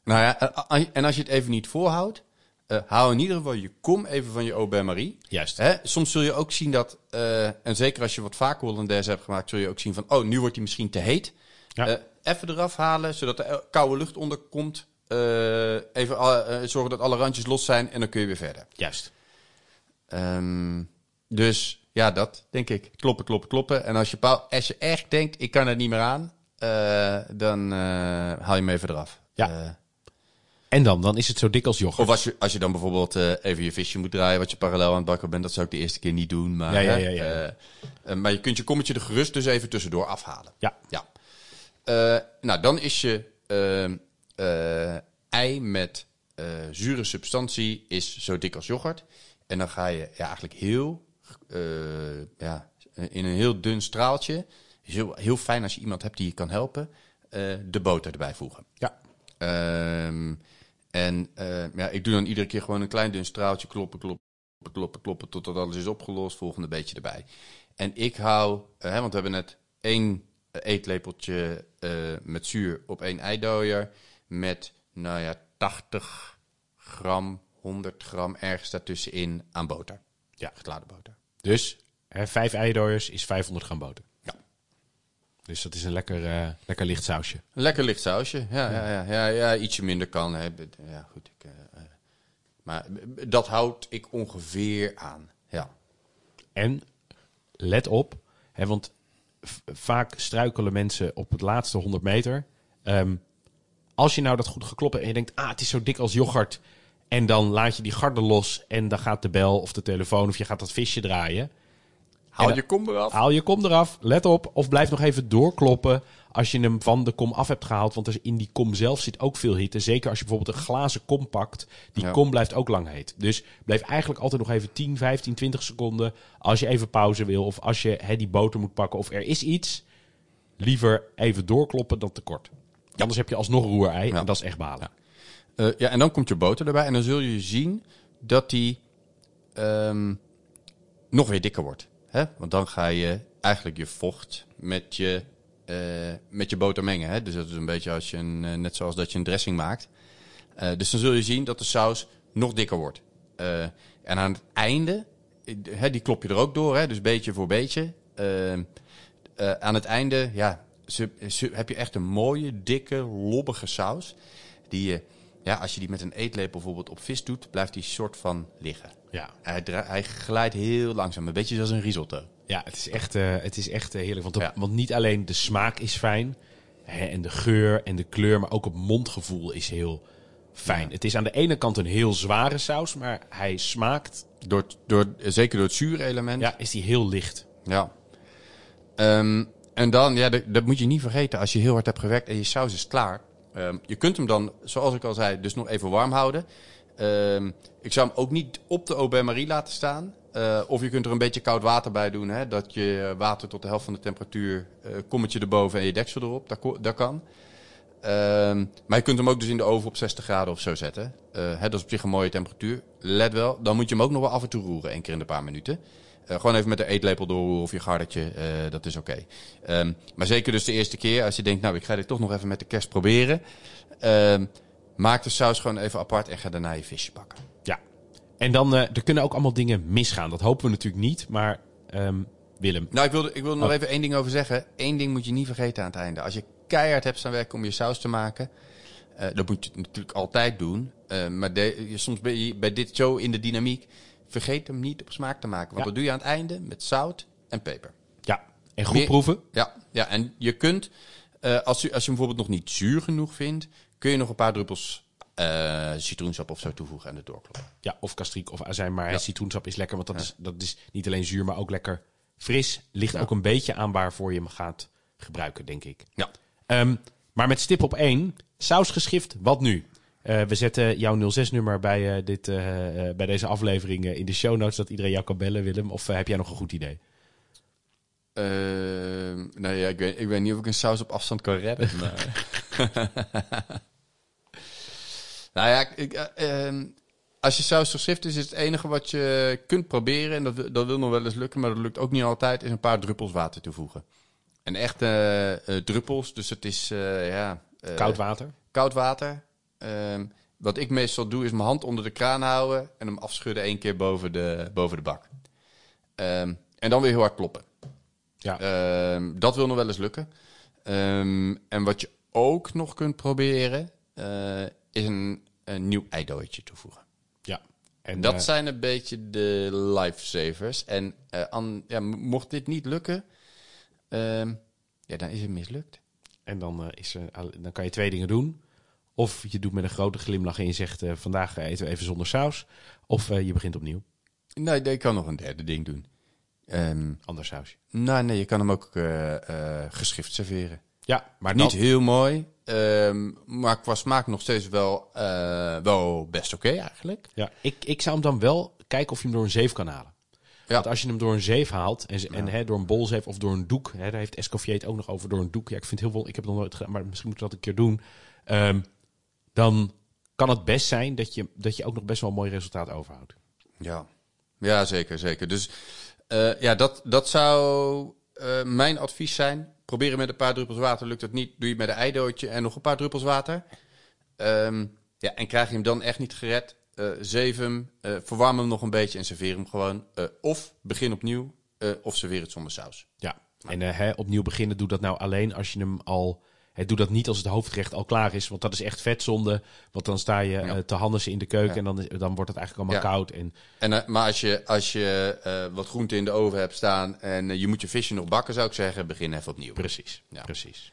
Nou ja, en als je het even niet volhoudt, eh, hou in ieder geval je kom even van je Aubin-Marie. Juist. Hè, soms zul je ook zien dat, en zeker als je wat vaker Hollandaise hebt gemaakt, zul je ook zien van, oh, nu wordt hij misschien te heet. Ja. Even eraf halen, zodat er koude lucht onder komt. Even zorgen dat alle randjes los zijn en dan kun je weer verder. Juist. Ehm, dus ja, dat denk ik. Kloppen, kloppen, kloppen. En als je, als je echt denkt, ik kan er niet meer aan, eh, dan eh, haal je hem even eraf. Ja. Eh, En dan, dan is het zo dik als yoghurt. of als je, als je dan bijvoorbeeld even je visje moet draaien, wat je parallel aan het bakken bent, dat zou ik de eerste keer niet doen. Maar, Ja, ja, hè, ja, ja. maar je kunt je kommetje er gerust dus even tussendoor afhalen. Ja. Ja. Nou, dan is je ei met zure substantie is zo dik als yoghurt. En dan ga je ja, eigenlijk heel, ja, in een heel dun straaltje, is heel, heel fijn als je iemand hebt die je kan helpen, eh, de boter erbij voegen. Ja. Ehm, en eh, ja, ik doe dan iedere keer gewoon een klein dun straaltje kloppen, kloppen, kloppen, kloppen, totdat alles is opgelost. Volgende beetje erbij. En ik hou, eh, hè, want we hebben net één eetlepeltje eh, met zuur op één eidooier. Met, nou ja, 80 gram, 100 gram ergens daartussenin aan boter. Ja. Geladen boter. Dus hè, vijf eidooiers is 500 gram boter. Ja. Dus dat is een lekker, eh, lekker licht sausje. Lekker licht sausje. Ja, ja, ja, ja, ja ietsje minder kan. Hè. Ja, goed. Ik, eh, eh, maar dat houd ik ongeveer aan. Ja. En let op, hè, want vaak struikelen mensen op het laatste 100 meter. Ehm, als je nou dat goed geklopt hebt en je denkt, ah, het is zo dik als yoghurt. En dan laat je die garde los en dan gaat de bel of de telefoon of je gaat dat visje draaien. Haal je kom eraf. Haal je kom eraf, let op. Of blijf nog even doorkloppen als je hem van de kom af hebt gehaald. Want er in die kom zelf zit ook veel hitte. Zeker als je bijvoorbeeld een glazen kom pakt. Die Ja. kom blijft ook lang heet. Dus blijf eigenlijk altijd nog even 10, 15, 20 seconden. Als je even pauze wil of als je hè, die boter moet pakken of er is iets. Liever even doorkloppen dan te kort. Anders heb je alsnog roerei Ja. en dat is echt balen. Eh, ja, en dan komt je boter erbij. En dan zul je zien dat die ehm, nog weer dikker wordt. Hè? Want dan ga je eigenlijk je vocht met je, eh, met je boter mengen. Hè? Dus dat is een beetje als je een, eh, net zoals dat je een dressing maakt. Dus dan zul je zien dat de saus nog dikker wordt. En aan het einde, hè, die klop je er ook door, hè? dus beetje voor beetje. Eh, eh, aan het einde ja, ze- heb je echt een mooie, dikke, lobbige saus. Die je, ja, als je die met een eetlepel bijvoorbeeld op vis doet, blijft die soort van liggen. Ja. Hij, hij glijdt heel langzaam, een beetje zoals een risotto. Ja, het is echt, eh, het is echt eh, heerlijk. Want, op- Ja. want niet alleen de smaak is fijn. Hè, en de geur en de kleur. Maar ook het mondgevoel is heel fijn. Het is aan de ene kant een heel zware saus. Maar hij smaakt... Door, door, zeker door het zure element. Ja, is die heel licht. Ja. Ehm, en dan, ja, dat, dat moet je niet vergeten. Als je heel hard hebt gewerkt en je saus is klaar. Ehm, je kunt hem dan, zoals ik al zei, dus nog even warm houden. Ehm, ik zou hem ook niet op de Marie laten staan. Eh, of je kunt er een beetje koud water bij doen. Hè, dat je water tot de helft van de temperatuur, eh kommetje erboven en je deksel erop. Dat kan. Ehm, maar je kunt hem ook dus in de oven op 60 graden of zo zetten. Eh, hè, dat is op zich een mooie temperatuur. Let wel, dan moet je hem ook nog wel af en toe roeren, één keer in de paar minuten. Eh, gewoon even met de eetlepel doorroeren of je gardertje, eh, dat is oké. Ehm, maar zeker dus de eerste keer, als je denkt, nou ik ga dit toch nog even met de kerst proberen. Ehm, maak de saus gewoon even apart en ga daarna je visje bakken. Ja. En dan, eh, er kunnen ook allemaal dingen misgaan. Dat hopen we natuurlijk niet. Maar ehm, Willem. Nou, ik wil, ik wil er nog Oh. even één ding over zeggen. Eén ding moet je niet vergeten aan het einde. Als je keihard hebt staan werken om je saus te maken, dat moet je natuurlijk altijd doen. Maar de- soms ben je bij dit zo in de dynamiek, vergeet hem niet op smaak te maken. Want Ja. dat doe je aan het einde met zout en peper. Ja. En goed proeven. Ja, ja en je kunt, eh, als, je, als je hem bijvoorbeeld nog niet zuur genoeg vindt, kun je nog een paar druppels eh, citroensap of zo toevoegen en het doorkloppen. Ja, of kastriek of azijn. Maar Ja. citroensap is lekker. Want dat, is, dat is niet alleen zuur, maar ook lekker fris. Ligt ook een beetje aan waarvoor je hem gaat gebruiken, denk ik. Ja. Ehm, maar met stip op één, sausgeschift, wat nu? Eh, we zetten jouw 06-nummer bij, eh, dit, eh, bij deze aflevering in de show notes, dat iedereen jou kan bellen, Willem. Of heb jij nog een goed idee? Nee, ja, ik, weet, ik weet niet of ik een saus op afstand kan redden. <laughs> Maar... <laughs> nou ja, ik, eh, ehm, als je saus geschrift is, is het enige wat je kunt proberen, en dat, wil- dat wil nog wel eens lukken, maar dat lukt ook niet altijd, is een paar druppels water toevoegen. En echt eh, druppels, dus het is ja, Koud water? koud water. Ehm, wat ik meestal doe, is mijn hand onder de kraan houden en hem afschudden één keer boven de, boven de bak. Ehm, en dan weer heel hard kloppen. Ja. Ehm, dat wil nog wel eens lukken. En wat je ook nog kunt proberen, eh, is een, een nieuw eidooitje toevoegen. ja. En dat eh, zijn een beetje de lifesavers. En eh, an- ja, mocht dit niet lukken, ja, dan is het mislukt. En dan, is, er dan kan je twee dingen doen. Of je doet met een grote glimlach en je zegt... eh, vandaag eten we even zonder saus. Of eh, je begint opnieuw. Nee, nee, ik kan nog een derde ding doen. Ehm, Ander sausje. nou, nee, je kan hem ook eh, geschift serveren. Ja, maar Niet heel mooi, ehm, maar qua smaak nog steeds wel, wel best oké eigenlijk. Ja, ik, ik zou hem dan wel kijken of je hem door een zeef kan halen. Ja. Want als je hem door een zeef haalt en, en hè, door een bolzeef of door een doek, hè, daar heeft Escoffier het ook nog over door een doek. Ja, ik vind het heel veel, ik heb het nog nooit gedaan, maar misschien moet ik dat een keer doen. Ehm, dan kan het best zijn dat je, dat je ook nog best wel een mooi resultaat overhoudt. Ja, ja zeker, zeker. Dus eh, ja, dat, dat zou eh, mijn advies zijn. Probeer het met een paar druppels water. Lukt het niet, doe je het met een eidootje en nog een paar druppels water. Ehm, ja, en krijg je hem dan echt niet gered, eh zeef hem, verwarm hem nog een beetje en serveer hem gewoon. Of begin opnieuw, of serveer het zonder saus. Ja, en hè, opnieuw beginnen, doe dat nou alleen als je hem al... Hè, doe dat niet als het hoofdgerecht al klaar is, want dat is echt vetzonde. Want dan sta je eh, te hannissen in de keuken Ja. en dan, is- dan wordt het eigenlijk allemaal Ja. koud. En En, eh, maar als je, als je eh, wat groente in de oven hebt staan en je moet je visje nog bakken, zou ik zeggen, begin even opnieuw. precies, Ja. precies.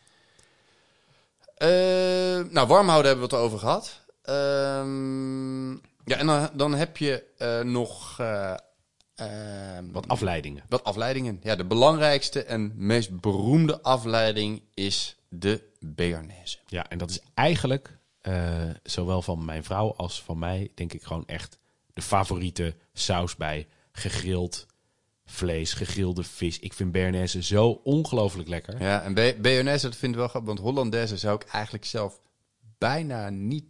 Nou, warm houden hebben we het over gehad. Ehm, ja, en dan, dan heb je nog Wat afleidingen. wat afleidingen. Ja, de belangrijkste en meest beroemde afleiding is de Béarnaise. Ja, en dat is eigenlijk, eh, zowel van mijn vrouw als van mij, denk ik gewoon echt de favoriete saus bij gegrild vlees, gegrilde vis. Ik vind Bernaise zo ongelooflijk lekker. Ja, en Bé- Béarnaise, dat vind ik wel grappig, want Hollandaise zou ik eigenlijk zelf bijna niet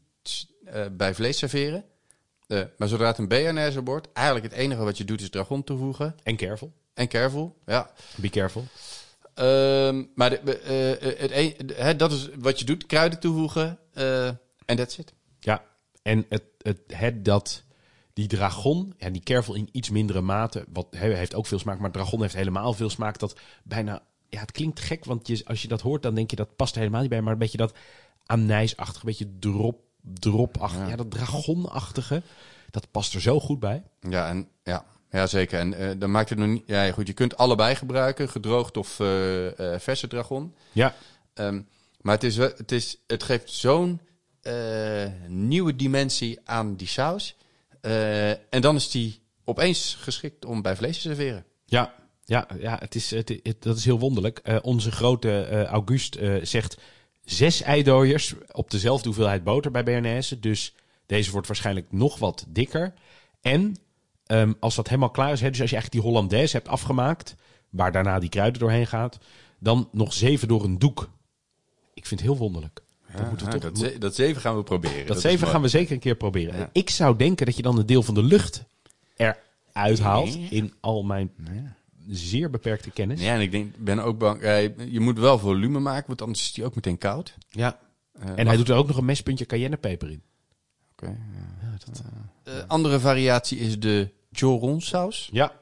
eh, bij vlees serveren. Eh, maar zodra het een Béarnaise wordt, eigenlijk het enige wat je doet is dragon toevoegen En careful. en careful. Ja, Be careful. Ehm, maar de, eh, eh, het een, dat is wat je doet, kruiden toevoegen en that's it. Ja, en het, het, het dat die dragon, ja, die careful in iets mindere mate, wat he- heeft ook veel smaak, maar dragon heeft helemaal veel smaak. Dat bijna, ja, het klinkt gek, want je, als je dat hoort, dan denk je dat past helemaal niet bij, maar een beetje dat anijsachtige, een beetje drop, dropachtige, ja. dat dragonachtige, dat past er zo goed bij. Ja, en, ja, ja zeker. En eh, dan maakt het nog niet... Ja, goed, je kunt allebei gebruiken, gedroogd of eh, eh, verse dragon. Ja, Ehm, maar het, is, het, is, het geeft zo'n nieuwe dimensie aan die saus. En dan is die opeens geschikt om bij vlees te serveren. Ja, ja, ja het is, het, het- dat is heel wonderlijk. Onze grote August zegt zes eidooiers op dezelfde hoeveelheid boter bij Bernaise. Dus deze wordt waarschijnlijk nog wat dikker. En ehm, als dat helemaal klaar is, hè, dus als je eigenlijk die Hollandaise hebt afgemaakt, waar daarna die kruiden doorheen gaat, dan nog zeven door een doek. Ik vind het heel wonderlijk. dat toch, dat, ze- dat zeven gaan we proberen. dat zeven gaan we zeker een keer proberen. Ja. Ik zou denken dat je dan een deel van de lucht eruit haalt in al mijn zeer beperkte kennis. Ja, en ik denk, ben ook bang. ja, je- moet wel volume maken, want anders is die ook meteen koud. Ja. Eh, En hij doet er ook nog een mespuntje cayennepeper in. Oké, ja. Eh, andere variatie is de Joron saus. Ja.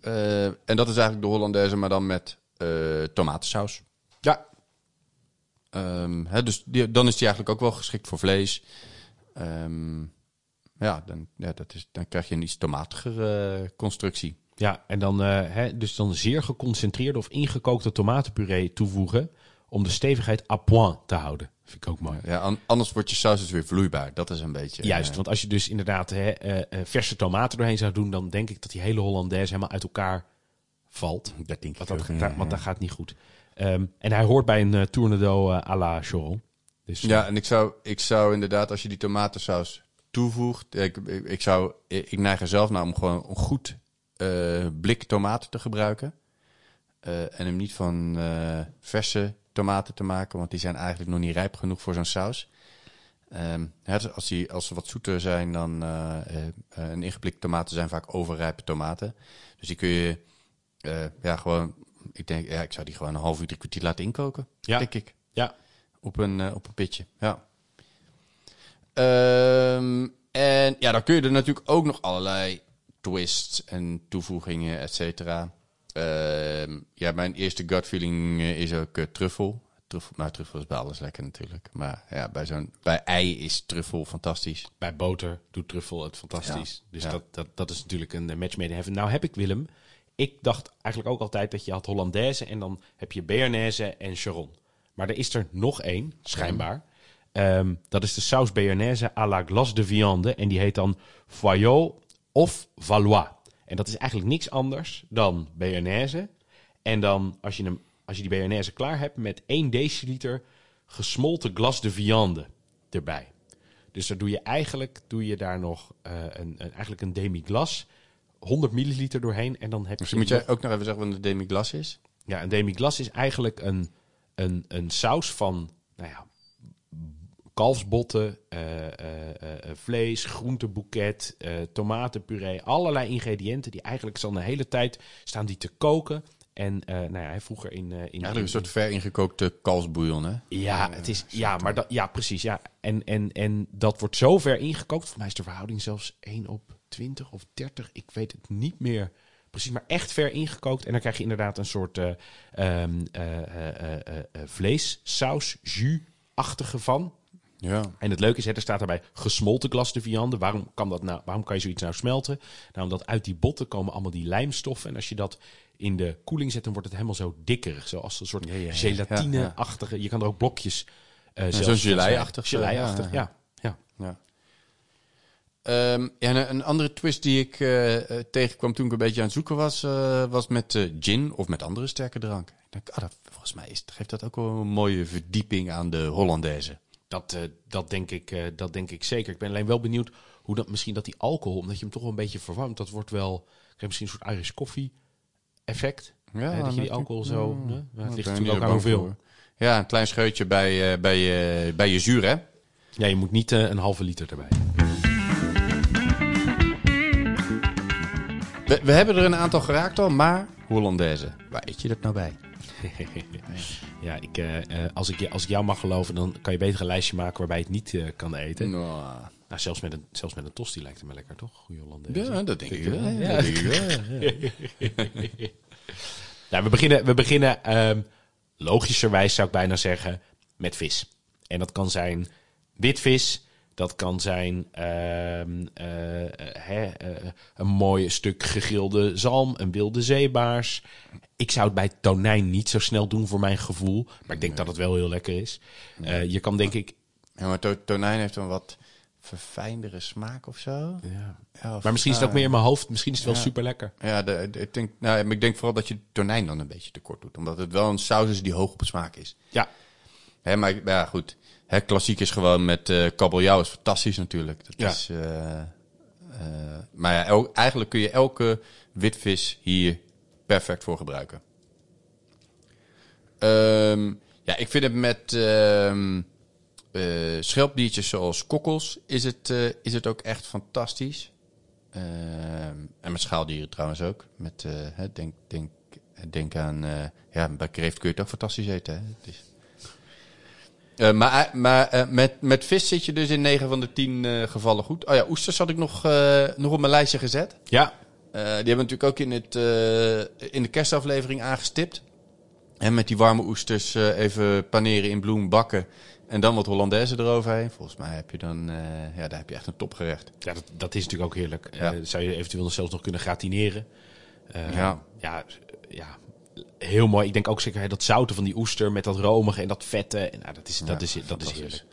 Eh, en dat is eigenlijk de Hollandaise, maar dan met eh tomatensaus. Ja. Ehm, hè, dus die, dan is die eigenlijk ook wel geschikt voor vlees. Ehm, ja, dan, ja dat is, dan krijg je een iets tomatigere eh, constructie. Ja, en dan, eh, hè, dus dan zeer geconcentreerde of ingekookte tomatenpuree toevoegen om de stevigheid à point te houden. Vind ik ook mooi. Ja, an- anders wordt je saus dus weer vloeibaar. Dat is een beetje... Juist, eh, want als je dus inderdaad hè, eh, verse tomaten doorheen zou doen, dan denk ik dat die hele Hollandaise helemaal uit elkaar valt. dat denk Want ik dat, ja, want ja. dat gaat niet goed. Ehm, en hij hoort bij een uh, tournedo eh, à la Choron. Dus, Ja, en ik zou, ik zou inderdaad, als je die tomatensaus toevoegt, ik, ik, ik zou, ik neig er zelf naar om gewoon een goed eh, blik tomaten te gebruiken. Eh, en hem niet van eh, verse tomaten te maken, want die zijn eigenlijk nog niet rijp genoeg voor zo'n saus. Ehm, hè, dus als, die, als ze wat zoeter zijn dan een ingeplikte tomaten zijn vaak overrijpe tomaten. Dus die kun je eh, ja, gewoon, ik denk, ja, ik zou die gewoon een half uur, drie kwartier laten inkoken, Ja. denk ik. ja. Op een, op een pitje, ja. Ehm, en ja, dan kun je er natuurlijk ook nog allerlei twists en toevoegingen, et cetera. Ehm, ja, mijn eerste gut feeling eh, is ook eh, truffel. Truffel. Nou, truffel is bij alles lekker natuurlijk. Maar ja, bij, zo'n, bij ei is truffel fantastisch. Bij boter doet truffel het fantastisch. Ja, Dus ja. Dat, dat, dat is natuurlijk een match made in heaven. Nou heb ik, Willem, ik dacht eigenlijk ook altijd dat je had Hollandaise en dan heb je Béarnaise en Charon. Maar er is er nog één, schijnbaar. Ehm, dat is de saus Béarnaise à la glace de viande. En die heet dan Foyot of Valois. En dat is eigenlijk niks anders dan Béarnaise. En dan, als je, hem, als je die Béarnaise klaar hebt, met 1 deciliter gesmolten glace de viande erbij. Dus daar doe je eigenlijk doe je daar nog eh, een, een, eigenlijk een demi-glas, 100 milliliter doorheen. En dan heb Dus je moet jij ook nog even zeggen wat een demi-glas is? ja, een demi-glas is eigenlijk een, een, een saus van nou ja, kalfsbotten, eh, eh, eh, vlees, groenteboeket, tomatenpuree. Allerlei ingrediënten die eigenlijk al een hele tijd staan die te koken. En nou ja, hij vroeger in... eh, in Eigenlijk een soort ver ingekookte kalfsbouillon, hè? ja, het is, ja, maar dat, ja, precies. Ja. En, en, en dat wordt zo ver ingekookt. Voor mij is de verhouding zelfs 1 op 20 of 30. Ik weet het niet meer precies, maar echt ver ingekookt. En dan krijg je inderdaad een soort eh, eh, vleessaus, jus-achtige van. Ja. En het leuke is, hè, er staat daarbij gesmolten glas de viande. Waarom kan, dat nou, waarom kan je zoiets nou smelten? Nou, omdat uit die botten komen allemaal die lijmstoffen. En als je dat in de koeling zet, dan wordt het helemaal zo dikkerig. Zoals een soort Ja, ja, ja. gelatine-achtige. Je kan er ook blokjes... eh zo'n gelei-achtig ja, ja. ja. En een andere twist die ik eh, eh, tegenkwam toen ik een beetje aan het zoeken was, was met gin of met andere sterke drank. Ik denk, ah, dat, volgens mij is, geeft dat ook wel een mooie verdieping aan de Hollandaise. Dat, eh, dat, denk ik, eh, dat denk ik zeker. Ik ben alleen wel benieuwd hoe dat misschien dat die alcohol, omdat je hem toch wel een beetje verwarmt, dat wordt wel, krijg je misschien een soort Irish coffee effect. Ja, Eh, dat je die alcohol zo. Ja, hè? Ja, ik het ligt natuurlijk ook aan hoeveel. voor. Ja, een klein scheutje bij, eh, bij, je bij je zuur, hè? Ja, je moet niet een halve liter erbij. We, we hebben er een aantal geraakt al, maar Hollandaise, waar eet je dat nou bij? <laughs> ja, ik, eh, eh, als, ik, je- als ik jou mag geloven, dan kan je beter een lijstje maken waarbij je het niet eh, kan eten. Nou, Nou, zelfs met, een, zelfs met een tosti lijkt het me lekker, toch? Goeie Hollandaise. ja, dat denk ik wel. Ja. Dat denk ik wel. Nou, we beginnen, we beginnen ehm, logischerwijs zou ik bijna zeggen met vis. En dat kan zijn witvis. Dat kan zijn ehm, eh, eh, hè, eh, een mooi stuk gegrilde zalm, een wilde zeebaars. Ik zou het bij tonijn niet zo snel doen voor mijn gevoel. Maar ik denk dat het wel heel lekker is. Je kan denk ik... Ja, maar to- tonijn heeft een wat verfijndere smaak of zo. Ja. Ja, of- Maar misschien is het ook ah, meer in mijn hoofd. Misschien is het wel Ja. super lekker. Ja, de, de- ik, denk, nou, maar ik denk vooral dat je tonijn dan een beetje tekort doet. Omdat het wel een saus is die hoog op smaak is. Ja, Hè, maar ja, goed. Hè, klassiek is gewoon met eh kabeljauw is fantastisch natuurlijk. Dat Ja. is, eh, eh, maar ja, el- eigenlijk kun je elke witvis hier perfect voor gebruiken. Ehm, ja, ik vind het met eh, schelpdiertjes zoals kokkels is het, is het ook echt fantastisch. Ehm, en met schaaldieren trouwens ook. Met, denk, denk, denk aan, ja, bij kreeft kun je het ook fantastisch eten. Hè? Het is... Eh, maar maar eh, met, met vis zit je dus in 9 van de 10 eh, gevallen goed. Oh ja, oesters had ik nog, eh, nog op mijn lijstje gezet. ja. Eh, die hebben we natuurlijk ook in, het, eh, in de kerstaflevering aangestipt. En met die warme oesters eh, even paneren in bloem, bakken. En dan wat Hollandaise eroverheen. Volgens mij heb je dan, eh, ja, daar heb je echt een topgerecht. Ja, dat, dat is natuurlijk ook heerlijk. Ja. Eh, zou je eventueel zelfs nog kunnen gratineren. Eh, Ja. ja. Ja, heel mooi. Ik denk ook zeker hè, dat zouten van die oester met dat romige en dat vette. En, nou, dat is, dat is, dat is heerlijk.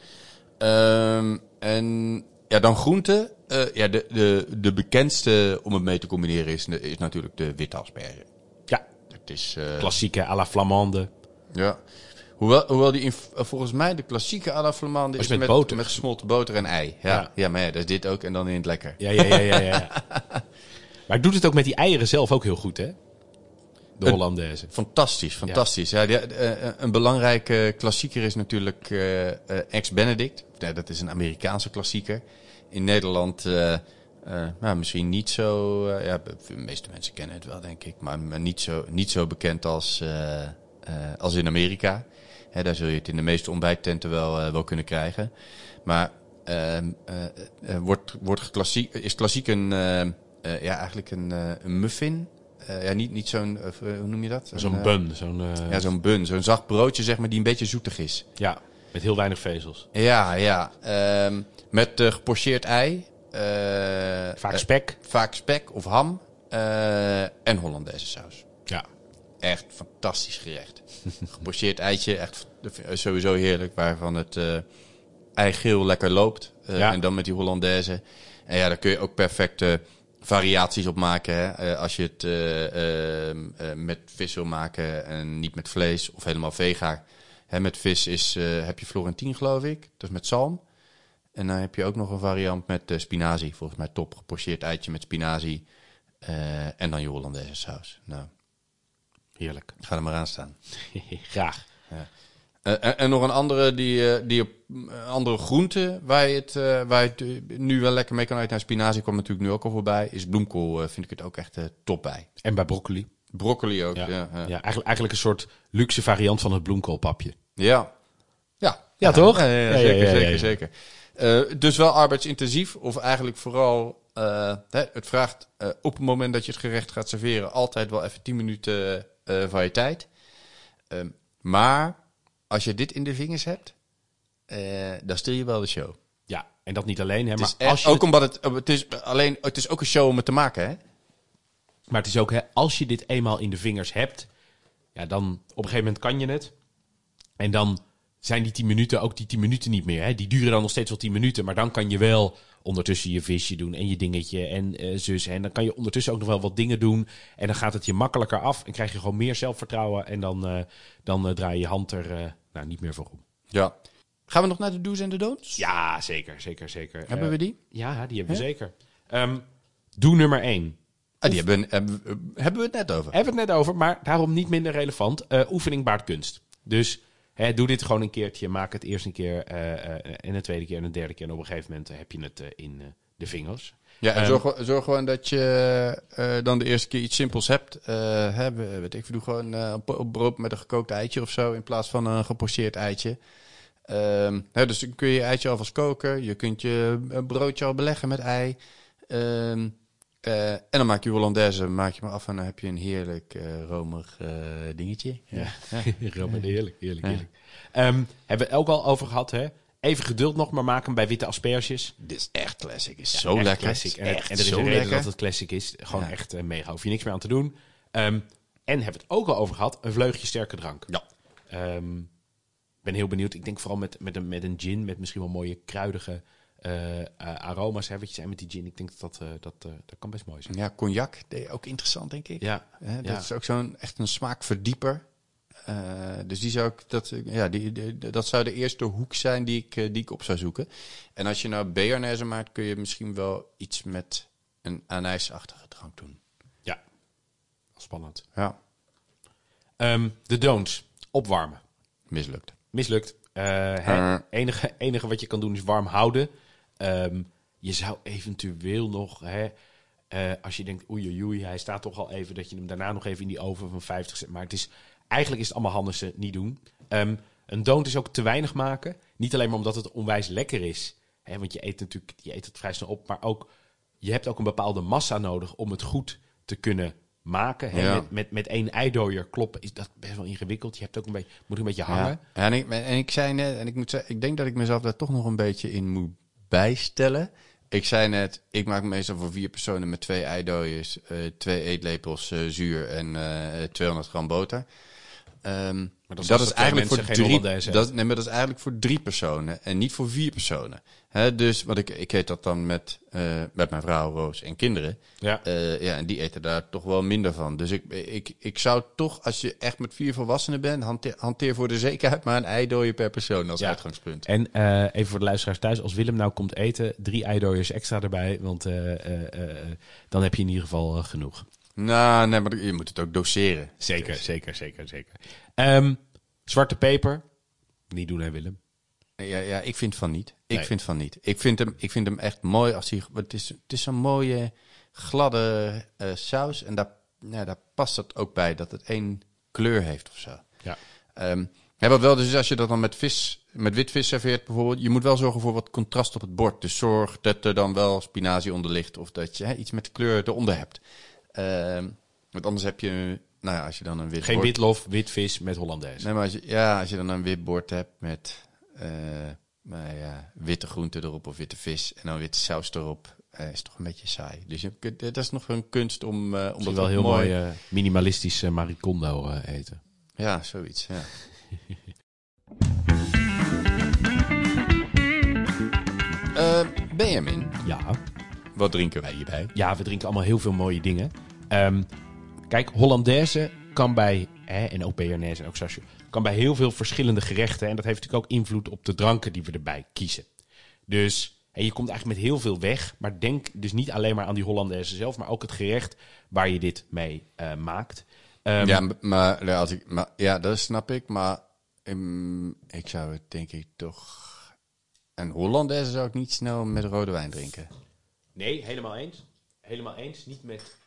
Ehm, en ja, dan groenten. Eh, ja, de, de, de bekendste om het mee te combineren is, is natuurlijk de witte asperge. Ja, Het is, eh, klassieke à la flamande. ja. Hoewel, hoewel die in, volgens mij de klassieke à la Flamande Is is met met, boter. met gesmolten boter en ei. Ja, Ja. ja. maar ja, dat is dit ook en dan in het lekker. Ja, ja, ja, ja, ja. <laughs> maar ik doe het ook met die eieren zelf ook heel goed, hè? De Hollandaise. Fantastisch, fantastisch. Ja. die- eh, eh, een belangrijke klassieker is natuurlijk eh, Ex-Benedict. Ja, dat is een Amerikaanse klassieker. In Nederland nou, misschien niet zo... ja, de meeste mensen kennen het wel, denk ik. Maar, maar niet, zo, niet zo bekend als, als in Amerika. Hè, daar zul je het in de meeste ontbijttenten wel, wel kunnen krijgen. Maar ehm, eh, eh, wordt, wordt klassiek, is klassiek een... ja, eigenlijk een, een muffin... Eh, ja, niet, niet zo'n, eh, hoe noem je dat? Zo'n eh, bun, zo'n... Ja, zo'n bun, zo'n zacht broodje zeg maar die een beetje zoetig is. ja, met heel weinig vezels. Ja, ja. Ehm, met gepocheerd ei. Vaak spek. vaak spek of ham. en Hollandaise saus. Ja. Echt fantastisch gerecht. <laughs> gepocheerd eitje, echt sowieso heerlijk. Waarvan het eh eigeel lekker loopt. Ja. En dan met die Hollandaise. En ja, daar kun je ook perfecte variaties op maken. Hè? Eh, als je het eh, ehm, eh, met vis wil maken en niet met vlees of helemaal vega. Hè, met vis is, heb je Florentien, geloof ik. Dat is met zalm. En dan heb je ook nog een variant met spinazie. Volgens mij top gepocheerd eitje met spinazie. en dan je Hollandaise saus. Nou, Heerlijk. ga er maar aan staan. <laughs> Graag. En, en nog een andere, die, eh, die op eh, andere groente waar je het, eh, waar je het eh, nu wel lekker mee kan eten. Nou, spinazie kwam natuurlijk nu ook al voorbij. Is bloemkool, eh, vind ik het ook echt eh, top bij. En bij broccoli. Broccoli ook, Ja, ja. ja. Ja, ja. eigenlijk, eigenlijk een soort luxe variant van het bloemkoolpapje. ja. ja. Ja, toch? Zeker, zeker, zeker. Eh, dus wel arbeidsintensief, of eigenlijk vooral... eh, het vraagt eh, op het moment dat je het gerecht gaat serveren... altijd wel even 10 minuten eh, van je tijd. Ehm, maar als je dit in de vingers hebt... eh, dan stil je wel de show. Ja, en dat niet alleen, hè, Het maar, als je ook het- omdat het, het is alleen, het is ook een show om het te maken, hè? maar het is ook, hè, als je dit eenmaal in de vingers hebt, ja, dan op een gegeven moment kan je het. En dan zijn die 10 minuten ook die 10 minuten niet meer. Hè? Die duren dan nog steeds wel 10 minuten, maar dan kan je wel ondertussen je visje doen en je dingetje en eh zus. En dan kan je ondertussen ook nog wel wat dingen doen. En dan gaat het je makkelijker af en krijg je gewoon meer zelfvertrouwen. En dan, eh, dan draai je hand er nou, niet meer voor om. Ja. Gaan we nog naar de do's en de don'ts? Ja, zeker, zeker, zeker. Hebben Eh, we die? Ja, die hebben we zeker. Ehm, doe nummer 1. Ah, die hebben, we- hebben, we- hebben we het net over. Hebben we het net over, maar daarom niet minder relevant. Eh, oefening baart kunst. Dus hè, doe dit gewoon een keertje. Maak het eerst een keer eh, eh, en de tweede keer en de derde keer. En op een gegeven moment eh, heb je het eh, in eh, de vingers. Ja, en Ehm, zorg, gewoon- zorg gewoon dat je eh, dan de eerste keer iets simpels hebt. Eh hè, we- weet ik, doe gewoon eh, een een brood met een gekookt eitje of zo in plaats van een gepocheerd eitje. Ehm, hè, dus dan kun je je eitje alvast koken. Je kunt je broodje al beleggen met ei. Ehm, eh, en dan maak je Hollandaise, maak je maar af en dan heb je een heerlijk eh, romig eh, dingetje. Ja. <laughs> Robin, heerlijk, heerlijk, Ja. heerlijk. Hebben we het ook al over gehad, hè? Even geduld nog, maar maak hem bij witte asperges. Dit is echt classic. Is Ja, zo lekker. Classic. En, Echt en er is een reden dat het classic is. Gewoon Ja. echt eh, mega. Hoef je niks meer aan te doen. Ehm, en hebben we het ook al over gehad. Een vleugje sterke drank. Ja. Ehm, ben heel benieuwd. Ik denk vooral met, met, een, met een gin. Met misschien wel mooie kruidige eh, eh, aroma's. Hè, wat je zei met die gin. Ik denk dat dat, dat, dat kan best mooi zijn. Ja, cognac, ook interessant, denk ik. Ja, dat ja. is ook zo'n echt een smaakverdieper. Eh, dus die zou ik, dat, ja, die, die- dat zou de eerste hoek zijn die ik, eh, die ik op zou zoeken. En als je nou Bearnaise maakt, kun je misschien wel iets met een anijsachtige drank doen. ja. Spannend. Ja, Ehm, de don'ts. Opwarmen. mislukt. Mislukt. Hè, Eh. enige, enige wat je kan doen is warm houden. Ehm, je zou eventueel nog, hè, als je denkt, oei, oei, oei, hij staat toch al even, dat je hem daarna nog even in die oven van 50 zet. Maar het is, eigenlijk is het allemaal handig ze niet doen. Ehm, een don't is ook te weinig maken. Niet alleen maar omdat het onwijs lekker is. Hè, want je eet natuurlijk, je eet het vrij snel op. Maar ook, je hebt ook een bepaalde massa nodig om het goed te kunnen maken. Hè. Ja. Met, met, met één eidooier kloppen is dat best wel ingewikkeld. Je hebt ook een beetje, moet een beetje hangen. Ja. En, ik, en ik zei net, en ik moet zeggen, ik denk dat ik mezelf daar toch nog een beetje in moet bijstellen. Ik zei net, ik maak meestal voor vier personen met twee eidooiers, eh, twee eetlepels eh, zuur en eh 200 gram boter. Ehm, dat dat, is eigenlijk voor drie, dat, nee, maar dat is eigenlijk voor drie personen en niet voor vier personen. Dus wat ik, ik eet dat dan met, eh, met mijn vrouw, Roos en kinderen. Ja. Eh, ja, en die eten daar toch wel minder van. Dus ik, ik, ik zou toch, als je echt met vier volwassenen bent, hanteer, hanteer voor de zekerheid maar een eidooie per persoon als Ja. uitgangspunt. En eh, even voor de luisteraars thuis, als Willem nou komt eten, drie eidooiers extra erbij, want dan heb je in ieder geval genoeg. Nou, nee, maar je moet het ook doseren. Zeker, zeker, zeker, zeker. Ehm, zwarte peper, niet doen hè Willem. Ja, ja, ik vind van niet. Ik Nee. vind van niet. Ik vind hem, ik vind hem echt mooi als hij. Het is, het is zo'n mooie, gladde eh, saus. En daar, ja, daar past het ook bij dat het één kleur heeft of zo. Ja. Ehm ja, wat wel, dus als je dat dan met vis, met wit vis serveert bijvoorbeeld, je moet wel zorgen voor wat contrast op het bord. Dus zorg dat er dan wel spinazie onder ligt of dat je hè, iets met kleur eronder hebt. Ehm, want anders heb je, nou ja, als je dan een wit Geen bord- witlof, wit vis met Hollandaise. Nee, maar als je, ja, als je dan een wit bord hebt met nou ja, witte groenten erop of witte vis en dan witte saus erop, eh, is toch een beetje saai. Dus je, dat is nog een kunst om, eh om dat wel heel mooi eh, minimalistisch maricondo eten. Ja, zoiets. Ja. <laughs> Benjamin, Ja. Wat drinken wij hierbij? ja, we drinken allemaal heel veel mooie dingen. Ehm, kijk, Hollandaise kan bij, hè, en ook Béarnaise en ook Sache, kan bij heel veel verschillende gerechten. En dat heeft natuurlijk ook invloed op de dranken die we erbij kiezen. Dus hè, je komt eigenlijk met heel veel weg. Maar denk dus niet alleen maar aan die Hollandaise zelf, maar ook het gerecht waar je dit mee eh, maakt. Ehm, ja, maar, ja, als ik, maar ja, dat snap ik. Maar ehm, ik zou het denk ik toch... Een Hollandaise zou ik niet snel met rode wijn drinken. Nee, helemaal eens. Helemaal eens. Niet met.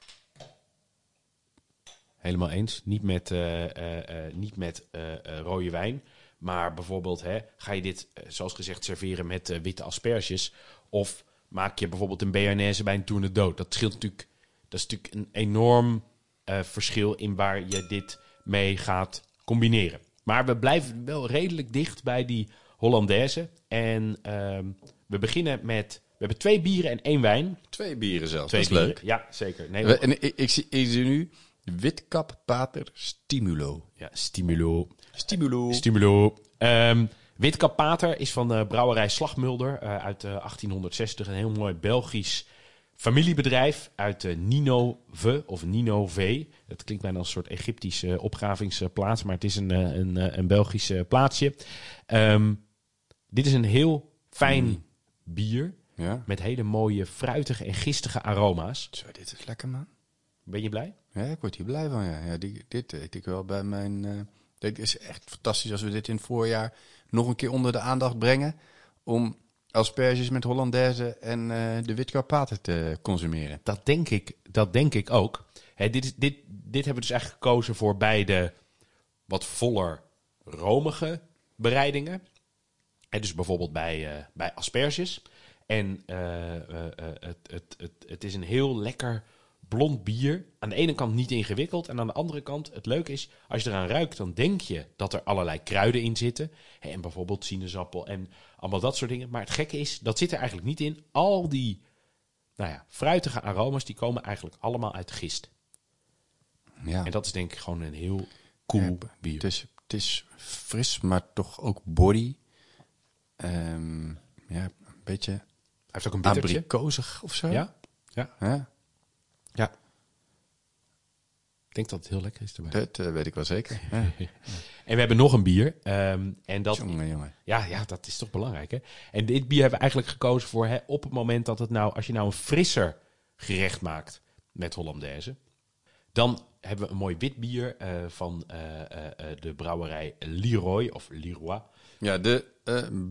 Helemaal eens. Niet met, eh, eh, eh, niet met rode wijn. Maar bijvoorbeeld, hè, ga je dit, zoals gezegd, serveren met witte asperges? Of maak je bijvoorbeeld een Béarnaise bij een tournedood? Dat scheelt natuurlijk. Dat is natuurlijk een enorm verschil in waar je dit mee gaat combineren. Maar we blijven wel redelijk dicht bij die Hollandaise. En ehm, we beginnen met. We hebben twee bieren en één wijn. Twee bieren zelfs, Twee dat is bieren. leuk. Ja, zeker. Nee, We- En ik, ik, zie, ik zie nu Witkap Pater Stimulo. ja, Stimulo. Stimulo. Stimulo. Ehm Witkap Pater is van de brouwerij Slagmulder eh, uit eh, 1860. Een heel mooi Belgisch familiebedrijf uit uh, Ninove of Ninove. Het klinkt bijna als een soort Egyptische opgravingsplaats, maar het is een, eh, een, eh, een Belgisch eh, plaatsje. Ehm, dit is een heel fijn bier Ja. met hele mooie fruitige en gistige aroma's. Zo, dit is lekker, man. Ben je blij? Ja, ik word hier blij van, ja. ja die, dit eet ik wel bij mijn... eh dit is echt fantastisch als we dit in het voorjaar nog een keer onder de aandacht brengen. Om asperges met Hollandaise en eh, de Witkap Pater te consumeren. Dat denk ik, dat denk ik ook. Hè, dit, dit, dit hebben we dus eigenlijk gekozen voor beide wat voller romige bereidingen. Hè, dus bijvoorbeeld bij, eh, bij asperges. En eh, eh, eh, het, het, het, het is een heel lekker blond bier. Aan de ene kant niet ingewikkeld. En aan de andere kant, het leuke is, als je eraan ruikt, dan denk je dat er allerlei kruiden in zitten. En bijvoorbeeld sinaasappel en allemaal dat soort dingen. Maar het gekke is, dat zit er eigenlijk niet in. Al die nou ja, fruitige aroma's, die komen eigenlijk allemaal uit gist. Ja. En dat is denk ik gewoon een heel cool Ja, bier. Het is, het is fris, maar toch ook body. Ehm, ja, een beetje heeft ook een bittertje. abrikoosig of zo. Ja? Ja. Ja, Ja. Ik denk dat het heel lekker is erbij. dat eh, weet ik wel zeker. Ja. <laughs> En we hebben nog een bier. ehm, en dat, Jongen, jongen. ja, ja, dat is toch belangrijk. Hè? En dit bier hebben we eigenlijk gekozen voor hè, op het moment dat het nou, als je nou een frisser gerecht maakt met Hollandaise. Dan hebben we een mooi wit bier eh, van eh, de brouwerij Leroy of Leroy. Ja, de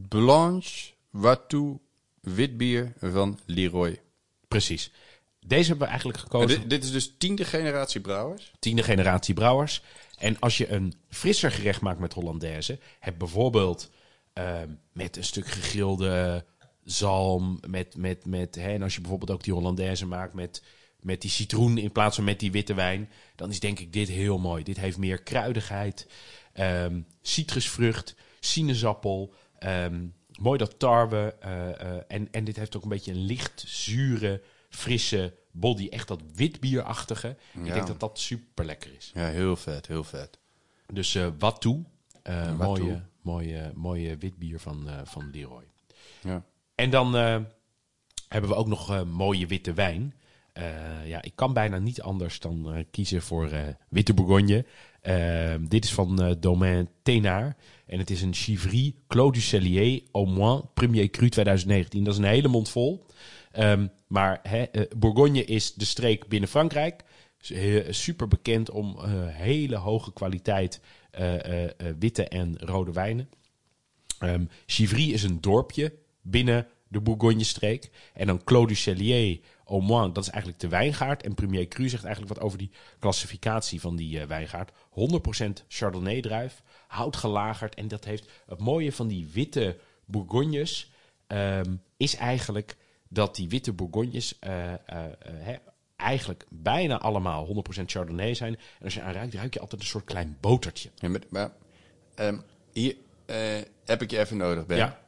Blanche Watou witbier van Leroy. Precies. Deze hebben we eigenlijk En gekozen. dit, dit is dus tiende generatie brouwers. tiende generatie brouwers. En als je een frisser gerecht maakt met Hollandaise, heb bijvoorbeeld ehm, met een stuk gegrilde zalm, met, met, met, hè, en als je bijvoorbeeld ook die Hollandaise maakt met, met die citroen in plaats van met die witte wijn, dan is denk ik dit heel mooi. Dit heeft meer kruidigheid, ehm, citrusvrucht, sinaasappel, ehm, mooi dat tarwe, eh, eh, en, en dit heeft ook een beetje een licht zure, frisse body, echt dat witbierachtige. Ik Ja. denk dat dat super lekker is. Ja, heel vet, heel vet. Dus eh wat toe. Mooie, mooie, mooie wit bier van, van Leroy. Ja. En dan hebben we ook nog mooie witte wijn. Ja, ik kan bijna niet anders dan kiezen voor witte Bourgogne. Eh, dit is van eh, Domaine Thénard. En het is een Chivry Clos du Cellier au moins Premier Cru 2019. Dat is een hele mond vol. Ehm, maar hè, eh, Bourgogne is de streek binnen Frankrijk. Eh, super bekend om hele hoge kwaliteit witte en rode wijnen. Ehm Chivry is een dorpje binnen de Bourgogne-streek. En dan Clos du Cellier, au moins, dat is eigenlijk de wijngaard. En Premier Cru zegt eigenlijk wat over die klassificatie van die eh, wijngaard. 100% Chardonnay-druif, hout gelagerd. En dat heeft het mooie van die witte Bourgognes... ehm, is eigenlijk dat die witte Bourgognes eh, eh, eigenlijk bijna allemaal 100% Chardonnay zijn. En als je aan ruikt, ruik je altijd een soort klein botertje. Ja, maar, maar, ehm, hier heb ik je even nodig, Ben. Ja.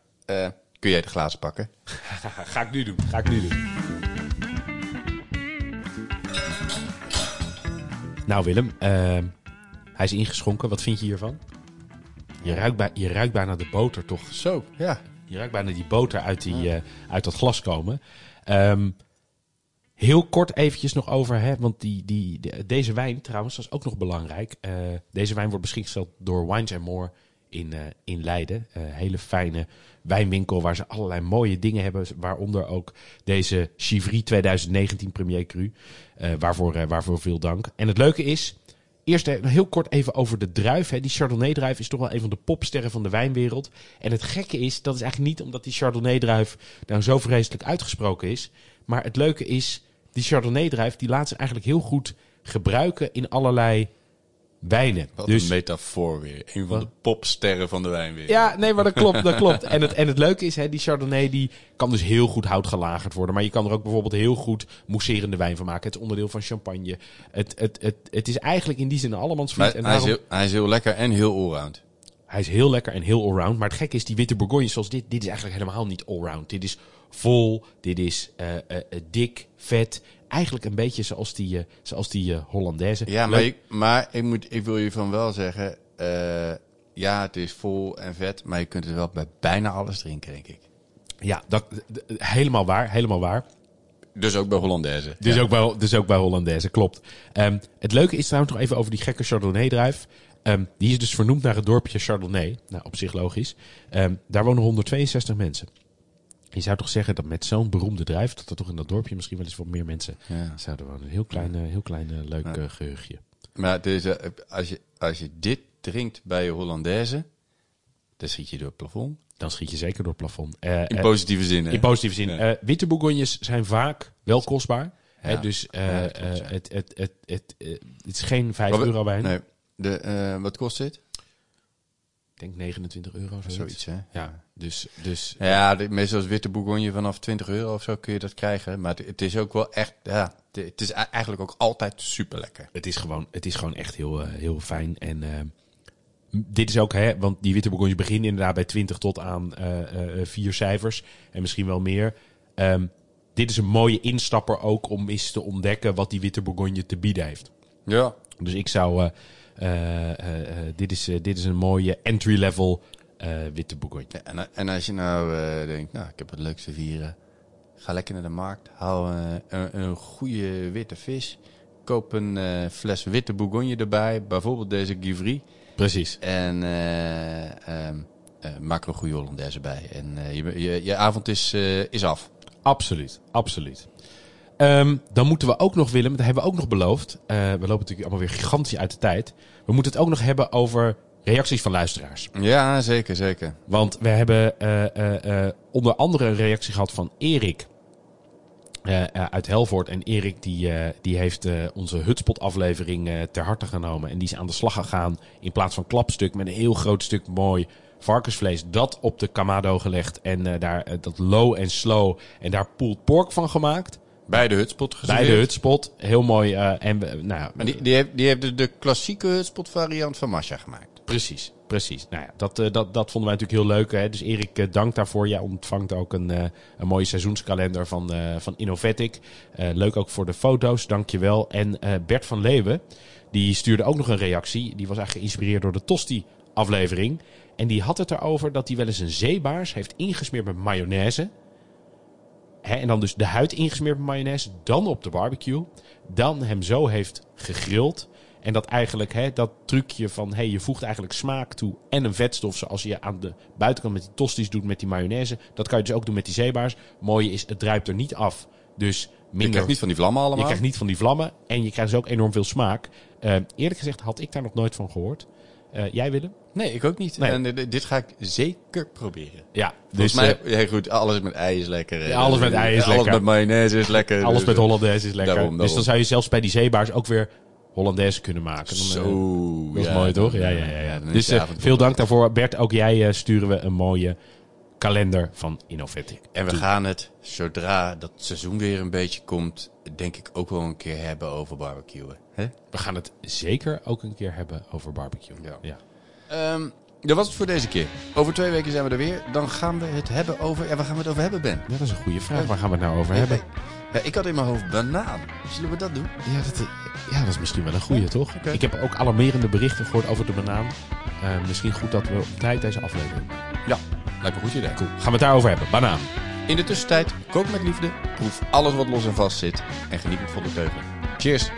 Kun jij de glazen pakken? <laughs> Ga ik nu doen. Ga ik nu doen. Nou Willem, ehm, hij is ingeschonken. Wat vind je hiervan? Je ruikt, bij, je ruikt bijna de boter toch? Zo, ja. Je ruikt bijna die boter uit, die, eh, uit dat glas komen. Ehm, heel kort eventjes nog over, hè, want die, die, de- deze wijn trouwens, dat is ook nog belangrijk. Eh, deze wijn wordt beschikbaar gesteld door Wines and More in, eh, in Leiden. Eh, hele fijne wijnwinkel waar ze allerlei mooie dingen hebben. Waaronder ook deze Chivry 2019 Premier Cru. Eh, waarvoor, waarvoor veel dank. En het leuke is, Eerst heel kort even over de druif. Hè. Die Chardonnay-druif is toch wel een van de popsterren van de wijnwereld. En het gekke is, dat is eigenlijk niet omdat die Chardonnay-druif nou zo vreselijk uitgesproken is. Maar het leuke is, die Chardonnay-druif die laat ze eigenlijk heel goed gebruiken in allerlei wijnen. Wat dus een metafoor weer. Een van de popsterren van de wijn weer. ja, nee, maar dat klopt, dat klopt. <laughs> En het, en het leuke is, hè, die Chardonnay die kan dus heel goed houtgelagerd worden. Maar je kan er ook bijvoorbeeld heel goed mousserende wijn van maken. Het is onderdeel van champagne. Het, het, het, het is eigenlijk in die zin. Maar en hij, is heel, hij is heel lekker en heel allround. Hij is heel lekker en heel allround. Maar het gekke is, die witte Bourgogne zoals dit, dit is eigenlijk helemaal niet allround. Dit is vol, dit is eh, eh, eh, dik, vet. Eigenlijk een beetje zoals die, eh, zoals die eh, Hollandaise. Ja, maar, ik, maar ik, moet, ik wil je van wel zeggen... eh, ja, het is vol en vet, maar je kunt het wel bij bijna alles drinken, denk ik. Ja, dat, helemaal waar, helemaal waar. Dus ook bij Hollandaise. Dus, Ja. ook bij, dus ook bij Hollandaise, klopt. Ehm, het leuke is trouwens nog even over die gekke Chardonnay-druif. Ehm, die is dus vernoemd naar het dorpje Chardonnay. Nou, op zich logisch. Ehm, daar wonen 162 mensen. Je zou toch zeggen dat met zo'n beroemde druif... dat er toch in dat dorpje misschien wel eens wat meer mensen Ja. zouden wonen. Een heel klein, eh, heel klein eh, leuk Ja. eh, geheugje. Maar eh, als, je, als je dit drinkt bij je Hollandaise, dan schiet je door het plafond. Dan schiet je zeker door het plafond. In positieve zin, hè? in positieve zin. Ja. Witte Bourgognes zijn vaak wel kostbaar. Hè, dus Ja, ja. het, het, het, het, het is geen 5 Wat we- euro wijn. Nee. De, wat kost dit? Ik denk 29 euro. Zoiets. Zoiets, hè? Ja, dus, dus Ja, de, meestal is witte bourgogne vanaf 20 euro of zo kun je dat krijgen. Maar het, het is ook wel echt, ja, het, het is eigenlijk ook altijd super lekker. het, is gewoon, het is gewoon echt heel, eh, heel fijn. En eh, dit is ook, hè, want die witte bourgogne beginnen inderdaad bij 20 tot aan eh, vier cijfers. En misschien wel meer. Ehm, dit is een mooie instapper ook om eens te ontdekken wat die witte bourgogne te bieden heeft. Ja. Dus ik zou, dit, is, eh, dit is een mooie entry-level eh, witte bourgogne. Ja, en, en als je nou eh, denkt, nou, ik heb het leukste vieren. Ga lekker naar de markt. Haal eh, een, een goede witte vis. Koop een eh, fles witte bourgogne erbij. Bijvoorbeeld deze Givry. Precies. En eh, ehm, eh, maak er een goede Hollandaise bij. En eh, je, je, je avond is, eh, is af. Absoluut, absoluut. Ehm, dan moeten we ook nog, Willem, dat hebben we ook nog beloofd. Eh, we lopen natuurlijk allemaal weer gigantisch uit de tijd. We moeten het ook nog hebben over reacties van luisteraars. Ja, zeker, zeker. Want we hebben eh, eh, onder andere een reactie gehad van Erik uit Helvoort. En Erik die, die heeft onze Hutspot-aflevering ter harte genomen. En die is aan de slag gegaan in plaats van klapstuk met een heel groot stuk mooi varkensvlees. Dat op de kamado gelegd en daar dat low en slow en daar pulled pork van gemaakt. Bij de hutspot Bij de Hutspot. Heel mooi. eh, en nou, Maar die, die, heeft, die heeft de, de klassieke hutspot variant van Masha gemaakt. Precies, precies. Nou ja, dat, eh, dat, dat vonden wij natuurlijk heel leuk. Hè? Dus Erik, eh, dank daarvoor. Jij ontvangt ook een, een mooie seizoenskalender van, van Innovatic. Leuk ook voor de foto's, dank je wel. En Bert van Leeuwen, Die stuurde ook nog een reactie. Die was eigenlijk geïnspireerd door de Tosti-aflevering. En die had het erover dat hij wel eens een zeebaars heeft ingesmeerd met mayonaise. Hè, en dan dus de huid ingesmeerd met mayonaise. Dan op de barbecue. Dan hem zo heeft gegrild. En dat eigenlijk, hè, dat trucje van hey, je voegt eigenlijk smaak toe en een vetstof zoals je aan de buitenkant met die tosties doet met die mayonaise. Dat kan je dus ook doen met die zeebaars. Mooie is, het druipt er niet af. Dus Je minder krijgt niet van die vlammen allemaal. je krijgt niet van die vlammen en je krijgt dus ook enorm veel smaak. Eh, eerlijk gezegd had ik daar nog nooit van gehoord. Eh, jij Willem? Nee, ik ook niet. Nee. En dit, dit ga ik zeker proberen. Ja, Dus mij, eh, ja, goed, alles met ei is lekker. Ja, alles met ei is alles lekker. met mayonaise is lekker. alles Dus, met eh, Hollandaise is lekker. daarom, Dus dan zou je zelfs bij die zeebaars ook weer Hollandaise kunnen maken. Dan, eh, Zo. dat is ja, mooi toch? Ja, eh, ja, ja. ja. Dus eh, veel dank daarvoor. Bert, ook jij eh, sturen we een mooie kalender van Innovatic. En we gaan het, zodra dat seizoen weer een beetje komt, denk ik ook wel een keer hebben over barbecuen. We gaan het zeker ook een keer hebben over barbecue. Ja. ja. Ehm, dat was het voor deze keer. Over twee weken zijn we er weer. Dan gaan we het hebben over... Ja, waar gaan we het over hebben, Ben? Dat is een goede vraag. Waar gaan we het nou over hebben? Ja, ik had in mijn hoofd banaan. Zullen we dat doen? Ja, dat, ja, dat is misschien wel een goede, toch? Ik heb ook alarmerende berichten gehoord over de banaan. Eh, misschien goed dat we op tijd deze aflevering. Ja, lijkt me een goed idee. Cool. Gaan we het daarover hebben? Banaan. In de tussentijd, kook met liefde, proef alles wat los en vast zit en geniet met volle teugen. Cheers!